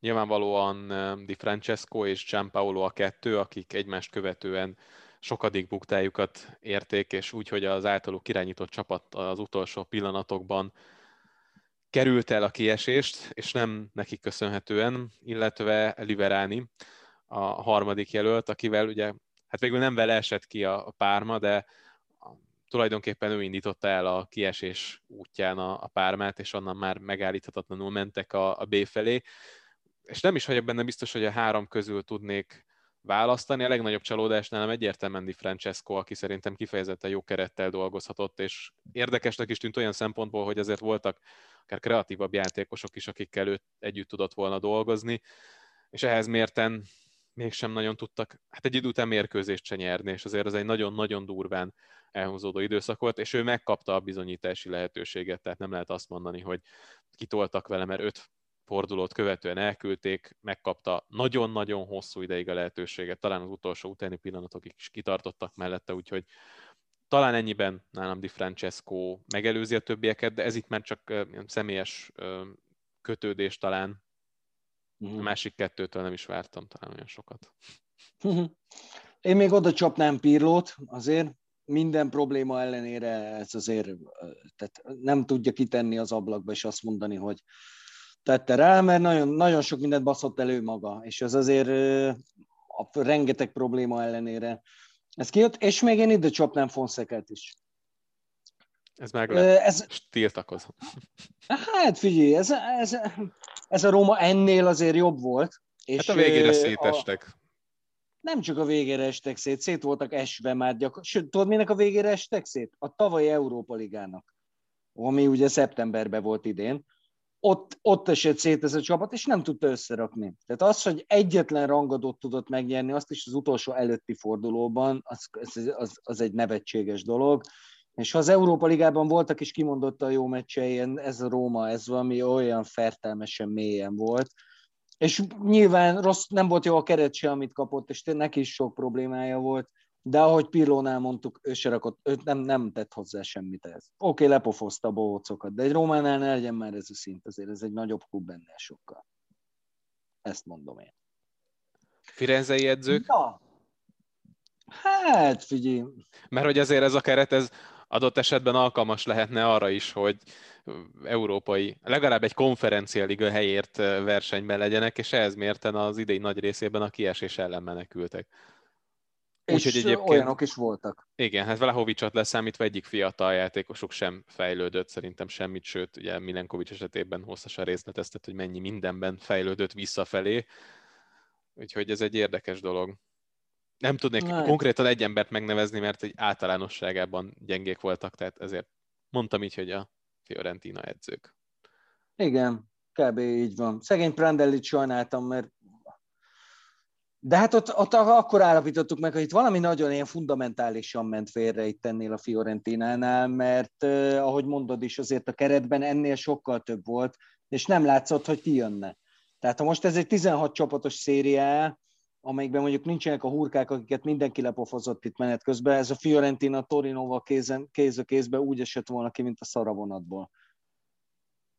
Nyilvánvalóan Di Francesco és Gianpaolo a kettő, akik egymást követően sokadik buktájukat érték, és úgy, hogy az általuk irányított csapat az utolsó pillanatokban került el a kiesést, és nem nekik köszönhetően, illetve Liverani, a harmadik jelölt, akivel ugye, hát végül nem vele esett ki a, párma, de tulajdonképpen ő indította el a kiesés útján a, a pármát, és onnan már megállíthatatlanul mentek a, a B felé és nem is vagyok benne biztos, hogy a három közül tudnék választani. A legnagyobb csalódás nálam egyértelműen Di Francesco, aki szerintem kifejezetten jó kerettel dolgozhatott, és érdekesnek is tűnt olyan szempontból, hogy azért voltak akár kreatívabb játékosok is, akikkel őt együtt tudott volna dolgozni, és ehhez mérten mégsem nagyon tudtak, hát egy idő után mérkőzést se nyerni, és azért ez egy nagyon-nagyon durván elhúzódó időszak volt, és ő megkapta a bizonyítási lehetőséget, tehát nem lehet azt mondani, hogy kitoltak vele, mert öt fordulót követően elküldték, megkapta nagyon-nagyon hosszú ideig a lehetőséget, talán az utolsó utáni pillanatokig is kitartottak mellette, úgyhogy talán ennyiben nálam Di Francesco megelőzi a többieket, de ez itt már csak személyes kötődés talán. A másik kettőtől nem is vártam talán olyan sokat. Én még oda csapnám Pirlót, azért minden probléma ellenére ez azért tehát nem tudja kitenni az ablakba, és azt mondani, hogy tette rá, mert nagyon, nagyon sok mindent baszott elő maga, és ez azért a rengeteg probléma ellenére. Ez kijött, és még én ide csapnám Fonszekát is. Ez meg ez, tiltakozom. Hát figyelj, ez, ez, ez a Róma ennél azért jobb volt. És hát a végére szétestek. A, nem csak a végére estek szét, szét voltak esve már gyakor. Sőt, tudod, minek a végére estek szét? A tavalyi Európa Ligának, ami ugye szeptemberben volt idén ott, ott esett szét ez a csapat, és nem tudta összerakni. Tehát az, hogy egyetlen rangadót tudott megnyerni, azt is az utolsó előtti fordulóban, az, az, az egy nevetséges dolog. És ha az Európa Ligában voltak is kimondotta a jó meccsei, ez a Róma, ez valami olyan fertelmesen mélyen volt. És nyilván rossz, nem volt jó a keret se, amit kapott, és neki is sok problémája volt de ahogy Pirlónál mondtuk, ő se rakott, ő nem, nem tett hozzá semmit ez. Oké, okay, lepofozta a bohócokat, de egy Rómánál ne legyen már ez a szint, azért ez egy nagyobb klub benne sokkal. Ezt mondom én. Firenzei edzők? Ja. Hát, figyelj. Mert hogy azért ez a keret, ez adott esetben alkalmas lehetne arra is, hogy európai, legalább egy konferencialiga helyért versenyben legyenek, és ehhez mérten az idei nagy részében a kiesés ellen menekültek. Úgyhogy egyébként, olyanok is voltak. Igen, hát Vlahovicsot leszámítva egyik fiatal játékosuk sem fejlődött, szerintem semmit, sőt, ugye Milenkovics esetében hosszasan részleteztet, hogy mennyi mindenben fejlődött visszafelé. Úgyhogy ez egy érdekes dolog. Nem tudnék Na, konkrétan egy embert megnevezni, mert egy általánosságában gyengék voltak, tehát ezért mondtam így, hogy a Fiorentina edzők. Igen, kb. így van. Szegény Prandellit sajnáltam, mert de hát ott, ott akkor állapítottuk meg, hogy itt valami nagyon ilyen fundamentálisan ment félre itt ennél a Fiorentinánál, mert eh, ahogy mondod is, azért a keretben ennél sokkal több volt, és nem látszott, hogy kijönne. Tehát ha most ez egy 16 csapatos szériá, amelyikben mondjuk nincsenek a hurkák, akiket mindenki lepofozott itt menet közben, ez a Fiorentina Torinoval kézen, kéz a kézbe úgy esett volna ki, mint a szaravonatból.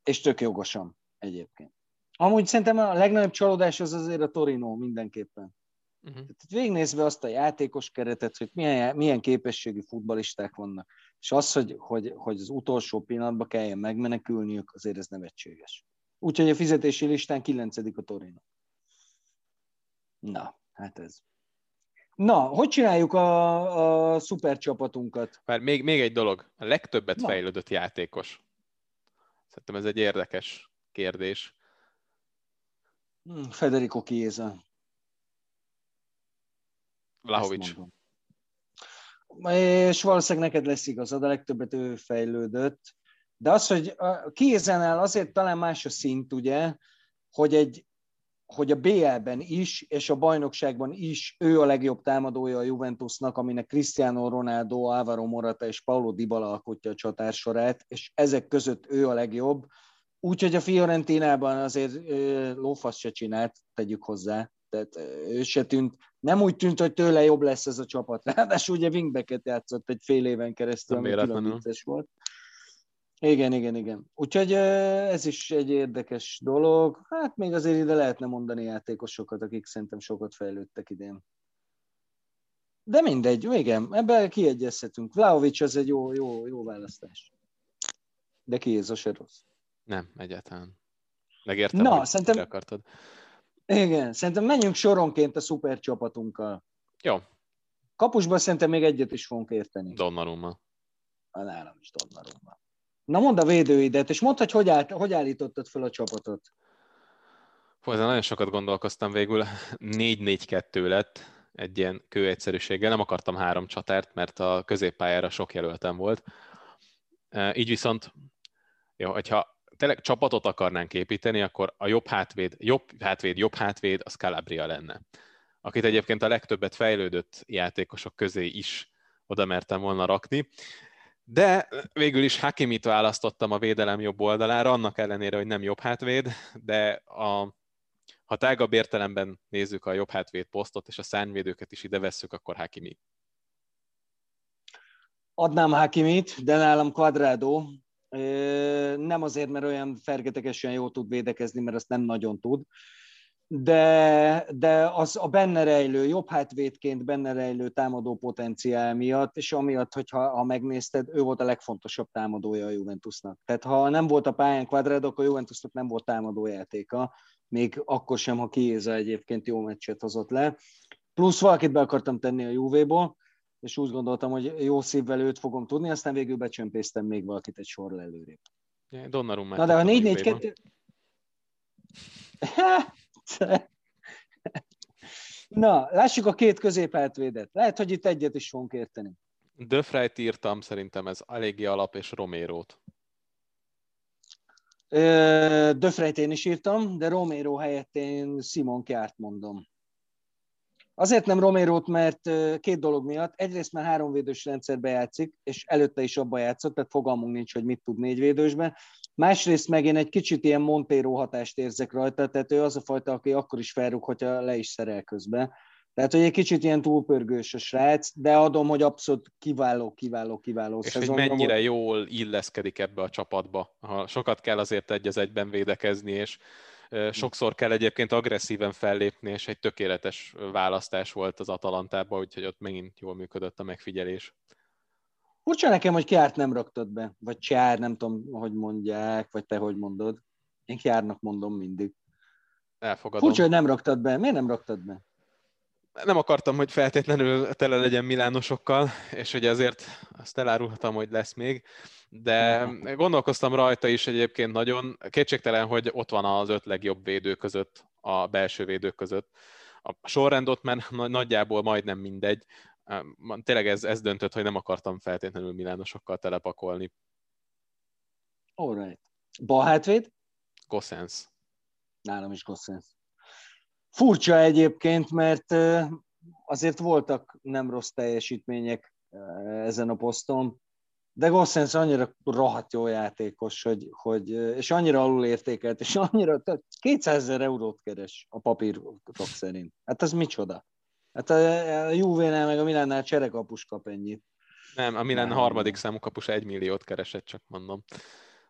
És tök jogosan egyébként. Amúgy szerintem a legnagyobb csalódás az azért a Torino mindenképpen. Uh-huh. Tehát végignézve azt a játékos keretet, hogy milyen, milyen képességű futbalisták vannak, és az, hogy, hogy, hogy az utolsó pillanatban kelljen megmenekülniük, azért ez nevetséges. Úgyhogy a fizetési listán 9. a Torino. Na, hát ez. Na, hogy csináljuk a, a szuper csapatunkat? Már még, még egy dolog. A legtöbbet Na. fejlődött játékos. Szerintem ez egy érdekes kérdés. Hmm, Federico Chiesa. Vlahovics. És valószínűleg neked lesz igazad, a legtöbbet ő fejlődött. De az, hogy a Chiesa-nál azért talán más a szint, ugye, hogy egy hogy a BL-ben is, és a bajnokságban is ő a legjobb támadója a Juventusnak, aminek Cristiano Ronaldo, Álvaro Morata és Paulo Dybala alkotja a csatársorát, és ezek között ő a legjobb. Úgyhogy a Fiorentinában azért lófasz se csinált, tegyük hozzá. Tehát ő se tűnt, nem úgy tűnt, hogy tőle jobb lesz ez a csapat. *laughs* Ráadásul ugye wingbacket játszott egy fél éven keresztül, ami külön volt. Igen, igen, igen. Úgyhogy ez is egy érdekes dolog. Hát még azért ide lehetne mondani játékosokat, akik szerintem sokat fejlődtek idén. De mindegy, igen, ebben kiegyezhetünk. Vlaovic az egy jó, jó, jó választás. De ki ez a se rossz. Nem, egyáltalán. Megértem, Na, hogy szerintem... akartad. Igen, szerintem menjünk soronként a szuper csapatunkkal. Jó. Kapusban szerintem még egyet is fogunk érteni. Donnarumma. A nálam is Donnarumma. Na mondd a védőidet, és mondd, hogy hogy, állt, hogy állítottad fel a csapatot. Hú, ezen nagyon sokat gondolkoztam végül. 4-4-2 lett egy ilyen kőegyszerűséggel. Nem akartam három csatárt, mert a középpályára sok jelöltem volt. Így viszont, jó, hogyha tényleg csapatot akarnánk építeni, akkor a jobb hátvéd, jobb hátvéd, jobb hátvéd, az Calabria lenne. Akit egyébként a legtöbbet fejlődött játékosok közé is oda mertem volna rakni. De végül is Hakimit választottam a védelem jobb oldalára, annak ellenére, hogy nem jobb hátvéd, de a, ha tágabb értelemben nézzük a jobb hátvéd posztot, és a szárnyvédőket is ide vesszük, akkor Hakimi. Adnám Hakimit, de nálam Quadrado. Nem azért, mert olyan fergetegesen jól tud védekezni, mert azt nem nagyon tud, de, de az a benne rejlő, jobb hátvédként benne rejlő támadó potenciál miatt, és amiatt, hogyha ha megnézted, ő volt a legfontosabb támadója a Juventusnak. Tehát ha nem volt a pályán Quadrado, akkor a Juventusnak nem volt támadó játéka, még akkor sem, ha Kiéza egyébként jó meccset hozott le. Plusz valakit be akartam tenni a Juvéból, és úgy gondoltam, hogy jó szívvel őt fogom tudni, aztán végül becsömpésztem még valakit egy sorra előrébb. Donnarumma. Na de a 4-4-2... *laughs* Na, lássuk a két középhátvédet. Lehet, hogy itt egyet is fogunk érteni. Döfrejt írtam, szerintem ez eléggé alap, és Romérót. Döfrejt én is írtam, de Romero helyett én Simon Kjárt mondom. Azért nem Romérót, mert két dolog miatt. Egyrészt már háromvédős rendszerbe játszik, és előtte is abba játszott, tehát fogalmunk nincs, hogy mit tud négyvédősben. Másrészt meg én egy kicsit ilyen Montero hatást érzek rajta, tehát ő az a fajta, aki akkor is felrúg, hogyha le is szerel közben. Tehát, hogy egy kicsit ilyen túlpörgős a srác, de adom, hogy abszolút kiváló, kiváló, kiváló És hogy mennyire volt. jól illeszkedik ebbe a csapatba. Ha sokat kell azért egy az egyben védekezni, és sokszor kell egyébként agresszíven fellépni, és egy tökéletes választás volt az Atalantában, úgyhogy ott megint jól működött a megfigyelés. Furcsa nekem, hogy Kiárt nem raktad be, vagy Csár, nem tudom, hogy mondják, vagy te hogy mondod. Én Kiárnak mondom mindig. Elfogadom. Furcsa, hogy nem raktad be. Miért nem raktad be? Nem akartam, hogy feltétlenül tele legyen milánosokkal, és hogy ezért azt elárulhatom, hogy lesz még, de gondolkoztam rajta is egyébként nagyon. Kétségtelen, hogy ott van az öt legjobb védő között, a belső védők között. A sorrend ott már nagyjából majdnem mindegy, tényleg ez, ez döntött, hogy nem akartam feltétlenül milánosokkal telepakolni. Alright. Bal hátvéd? Gossens. Nálam is Gossens. Furcsa egyébként, mert azért voltak nem rossz teljesítmények ezen a poszton, de Gossens annyira rohadt jó játékos, hogy, hogy, és annyira alulértékelt, és annyira, tehát 200 ezer eurót keres a papírok szerint. Hát az micsoda? Hát a, a Juve-nál meg a Milánnál cserekapus kap ennyit. Nem, a Milán nem. harmadik számú kapus egy milliót keresett, csak mondom.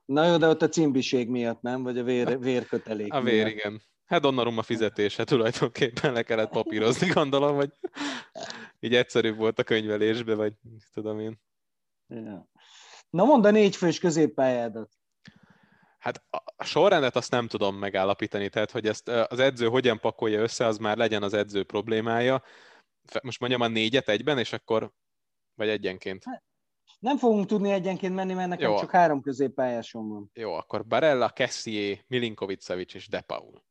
Na jó, de ott a cimbiség miatt nem? Vagy a vér, vérkötelék A vér, miatt. igen. Hát Donnarumma fizetése tulajdonképpen le kellett papírozni, gondolom, hogy így egyszerűbb volt a könyvelésbe, vagy tudom én. Ja. Na mondd a négyfős középpályádat. Hát a sorrendet azt nem tudom megállapítani, tehát hogy ezt az edző hogyan pakolja össze, az már legyen az edző problémája. Most mondjam a négyet egyben, és akkor, vagy egyenként. Hát, nem fogunk tudni egyenként menni, mert nekem Jó. csak három középpályásom van. Jó, akkor Barella, Kessié, Milinkovic-Savic és De Paul.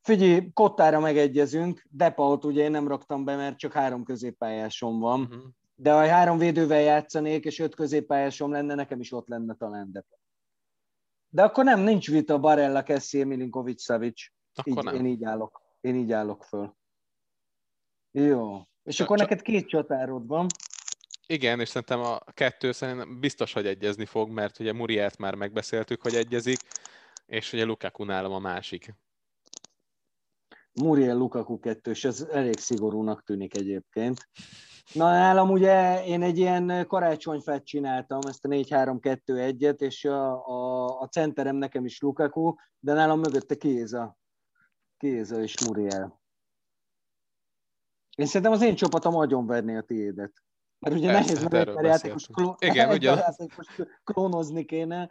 Figyelj, Kottára megegyezünk, De Paul-t ugye én nem raktam be, mert csak három középpályásom van. Uh-huh de ha három védővel játszanék, és öt középpályásom lenne, nekem is ott lenne talán de. De akkor nem, nincs vita Barella, Kessie, Milinkovic, Savic. Így, nem. Én így állok. Én így állok föl. Jó. És csak, akkor csak... neked két csatárod van. Igen, és szerintem a kettő szerintem biztos, hogy egyezni fog, mert ugye Muriát már megbeszéltük, hogy egyezik, és ugye Lukaku nálam a másik. Muriel Lukaku kettős, ez elég szigorúnak tűnik egyébként. Na nálam ugye én egy ilyen karácsonyfát csináltam, ezt a 4-3-2-1-et, és a, a, a centerem nekem is Lukaku, de nálam mögötte Kéza. Kéza és Muriel. Én szerintem az én csapatom agyonverné a tiédet. Mert ugye Persze, nehéz meg egy játékos, kló... Igen, *laughs* ugye. klónozni kéne,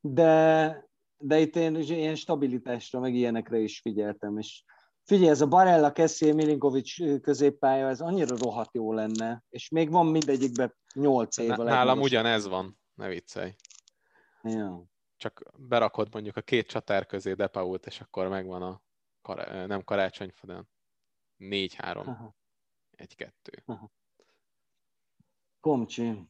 de, de itt én ilyen stabilitásra, meg ilyenekre is figyeltem, és Figyelj, ez a Barella, Kessie, Milinkovic középpálya, ez annyira rohadt jó lenne, és még van mindegyikben nyolc év. Nálam ugyanez van, ne viccelj. Ja. Csak berakod mondjuk a két csatár közé Depault, és akkor megvan a kar- nem karácsony, hanem négy-három, egy-kettő. Komcsi.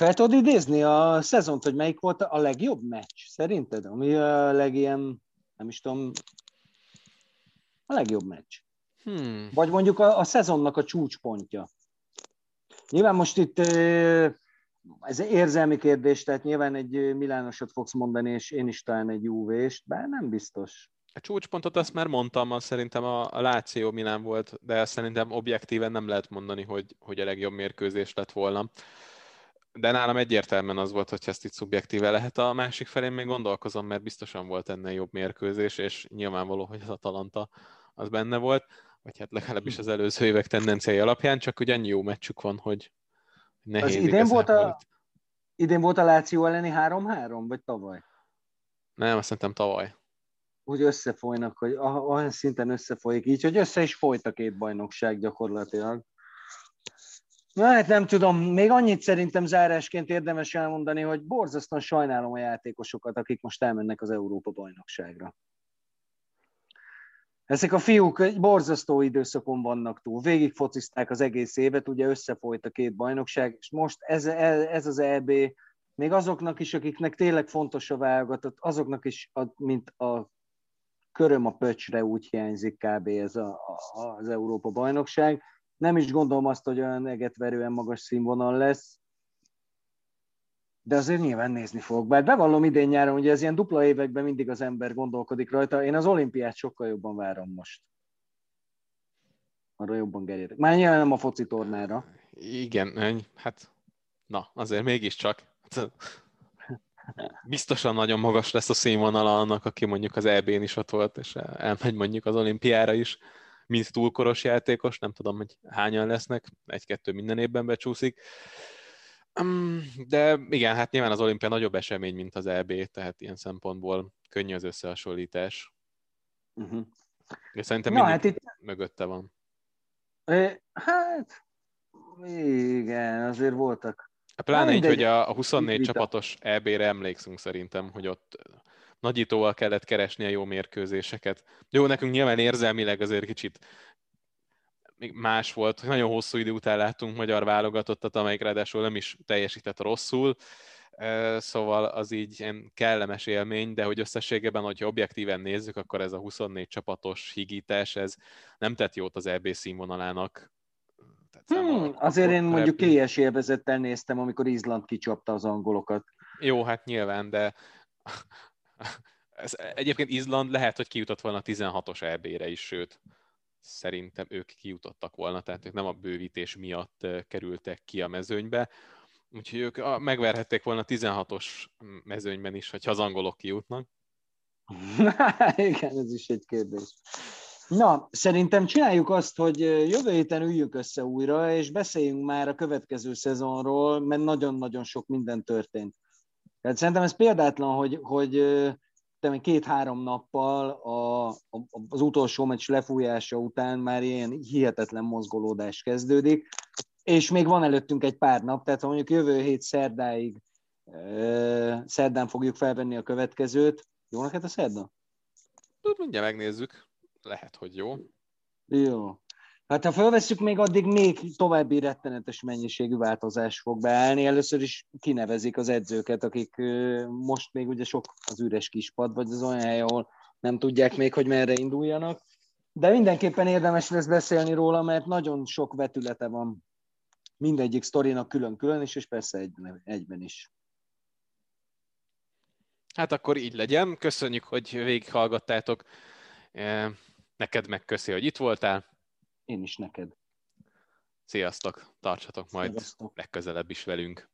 Fel tudod idézni a szezont, hogy melyik volt a legjobb meccs, szerinted? Ami a legilyen, nem is tudom, a legjobb meccs. Hmm. Vagy mondjuk a, a szezonnak a csúcspontja. Nyilván most itt ez érzelmi kérdés, tehát nyilván egy Milánosot fogsz mondani, és én is talán egy UV-st, bár nem biztos. A csúcspontot azt már mondtam, azt szerintem a, a Láció Milán volt, de szerintem objektíven nem lehet mondani, hogy, hogy a legjobb mérkőzés lett volna. De nálam egyértelműen az volt, hogy ezt itt szubjektíve lehet. A másik felén még gondolkozom, mert biztosan volt ennél jobb mérkőzés, és nyilvánvaló, hogy az Atalanta az benne volt, vagy hát legalábbis az előző évek tendenciái alapján, csak ugye annyi jó meccsük van, hogy nehéz. Az idén volt, a, idén volt a Láció elleni 3-3, vagy tavaly? Nem, azt szerintem tavaly. Úgy összefolynak, hogy olyan szinten összefolyik így, hogy össze is folyt a két bajnokság gyakorlatilag. Na hát nem tudom, még annyit szerintem zárásként érdemes elmondani, hogy borzasztóan sajnálom a játékosokat, akik most elmennek az Európa bajnokságra. Ezek a fiúk egy borzasztó időszakon vannak túl. Végig focizták az egész évet, ugye összefolyt a két bajnokság, és most ez, ez az EB még azoknak is, akiknek tényleg fontos a válogatott, azoknak is, mint a köröm a pöcsre úgy hiányzik kb. ez a, a, az Európa bajnokság. Nem is gondolom azt, hogy olyan egetverően magas színvonal lesz, de azért nyilván nézni fogok. Bár bevallom idén nyáron, ugye ez ilyen dupla években mindig az ember gondolkodik rajta. Én az olimpiát sokkal jobban várom most. Arra jobban gerjedek. Már nyilván nem a foci tornára. Igen, hát na, azért mégiscsak. *laughs* Biztosan nagyon magas lesz a színvonala annak, aki mondjuk az EB-n is ott volt, és elmegy mondjuk az olimpiára is, mint túlkoros játékos, nem tudom, hogy hányan lesznek, egy-kettő minden évben becsúszik. De igen, hát nyilván az olimpia nagyobb esemény, mint az EB, tehát ilyen szempontból könnyű az összehasonlítás. Uh-huh. És szerintem Na, hát itt... mögötte van. Hát, igen, azért voltak. Pláne így, hogy a, a 24 vita. csapatos EB-re emlékszünk szerintem, hogy ott nagyítóval kellett keresni a jó mérkőzéseket. Jó, nekünk nyilván érzelmileg azért kicsit még más volt, nagyon hosszú idő után láttunk magyar válogatottat, amelyik ráadásul nem is teljesített rosszul. szóval az így ilyen kellemes élmény, de hogy összességében, hogyha objektíven nézzük, akkor ez a 24 csapatos higítás, ez nem tett jót az EB színvonalának. Hmm, azért én mondjuk kélyes élvezettel néztem, amikor Izland kicsapta az angolokat. Jó, hát nyilván, de ez, egyébként Izland lehet, hogy kijutott volna a 16-os EB-re is, sőt, szerintem ők kijutottak volna, tehát ők nem a bővítés miatt kerültek ki a mezőnybe, úgyhogy ők megverhették volna a 16-os mezőnyben is, hogyha az angolok kijutnak. *laughs* Igen, ez is egy kérdés. Na, szerintem csináljuk azt, hogy jövő héten üljük össze újra, és beszéljünk már a következő szezonról, mert nagyon-nagyon sok minden történt. Tehát szerintem ez példátlan, hogy, hogy két-három nappal a, a, az utolsó meccs lefújása után már ilyen hihetetlen mozgolódás kezdődik, és még van előttünk egy pár nap, tehát ha mondjuk jövő hét szerdáig szerdán fogjuk felvenni a következőt. Jó neked a szerda? Mindjárt megnézzük. Lehet, hogy jó. Jó. Hát ha felveszünk, még addig még további rettenetes mennyiségű változás fog beállni. Először is kinevezik az edzőket, akik most még ugye sok az üres kispad, vagy az olyan hely, ahol nem tudják még, hogy merre induljanak. De mindenképpen érdemes lesz beszélni róla, mert nagyon sok vetülete van mindegyik sztorinak külön-külön is, és persze egyben is. Hát akkor így legyen. Köszönjük, hogy végighallgattátok. Neked megköszi, hogy itt voltál. Én is neked. Sziasztok, tartsatok majd Sziasztok. legközelebb is velünk.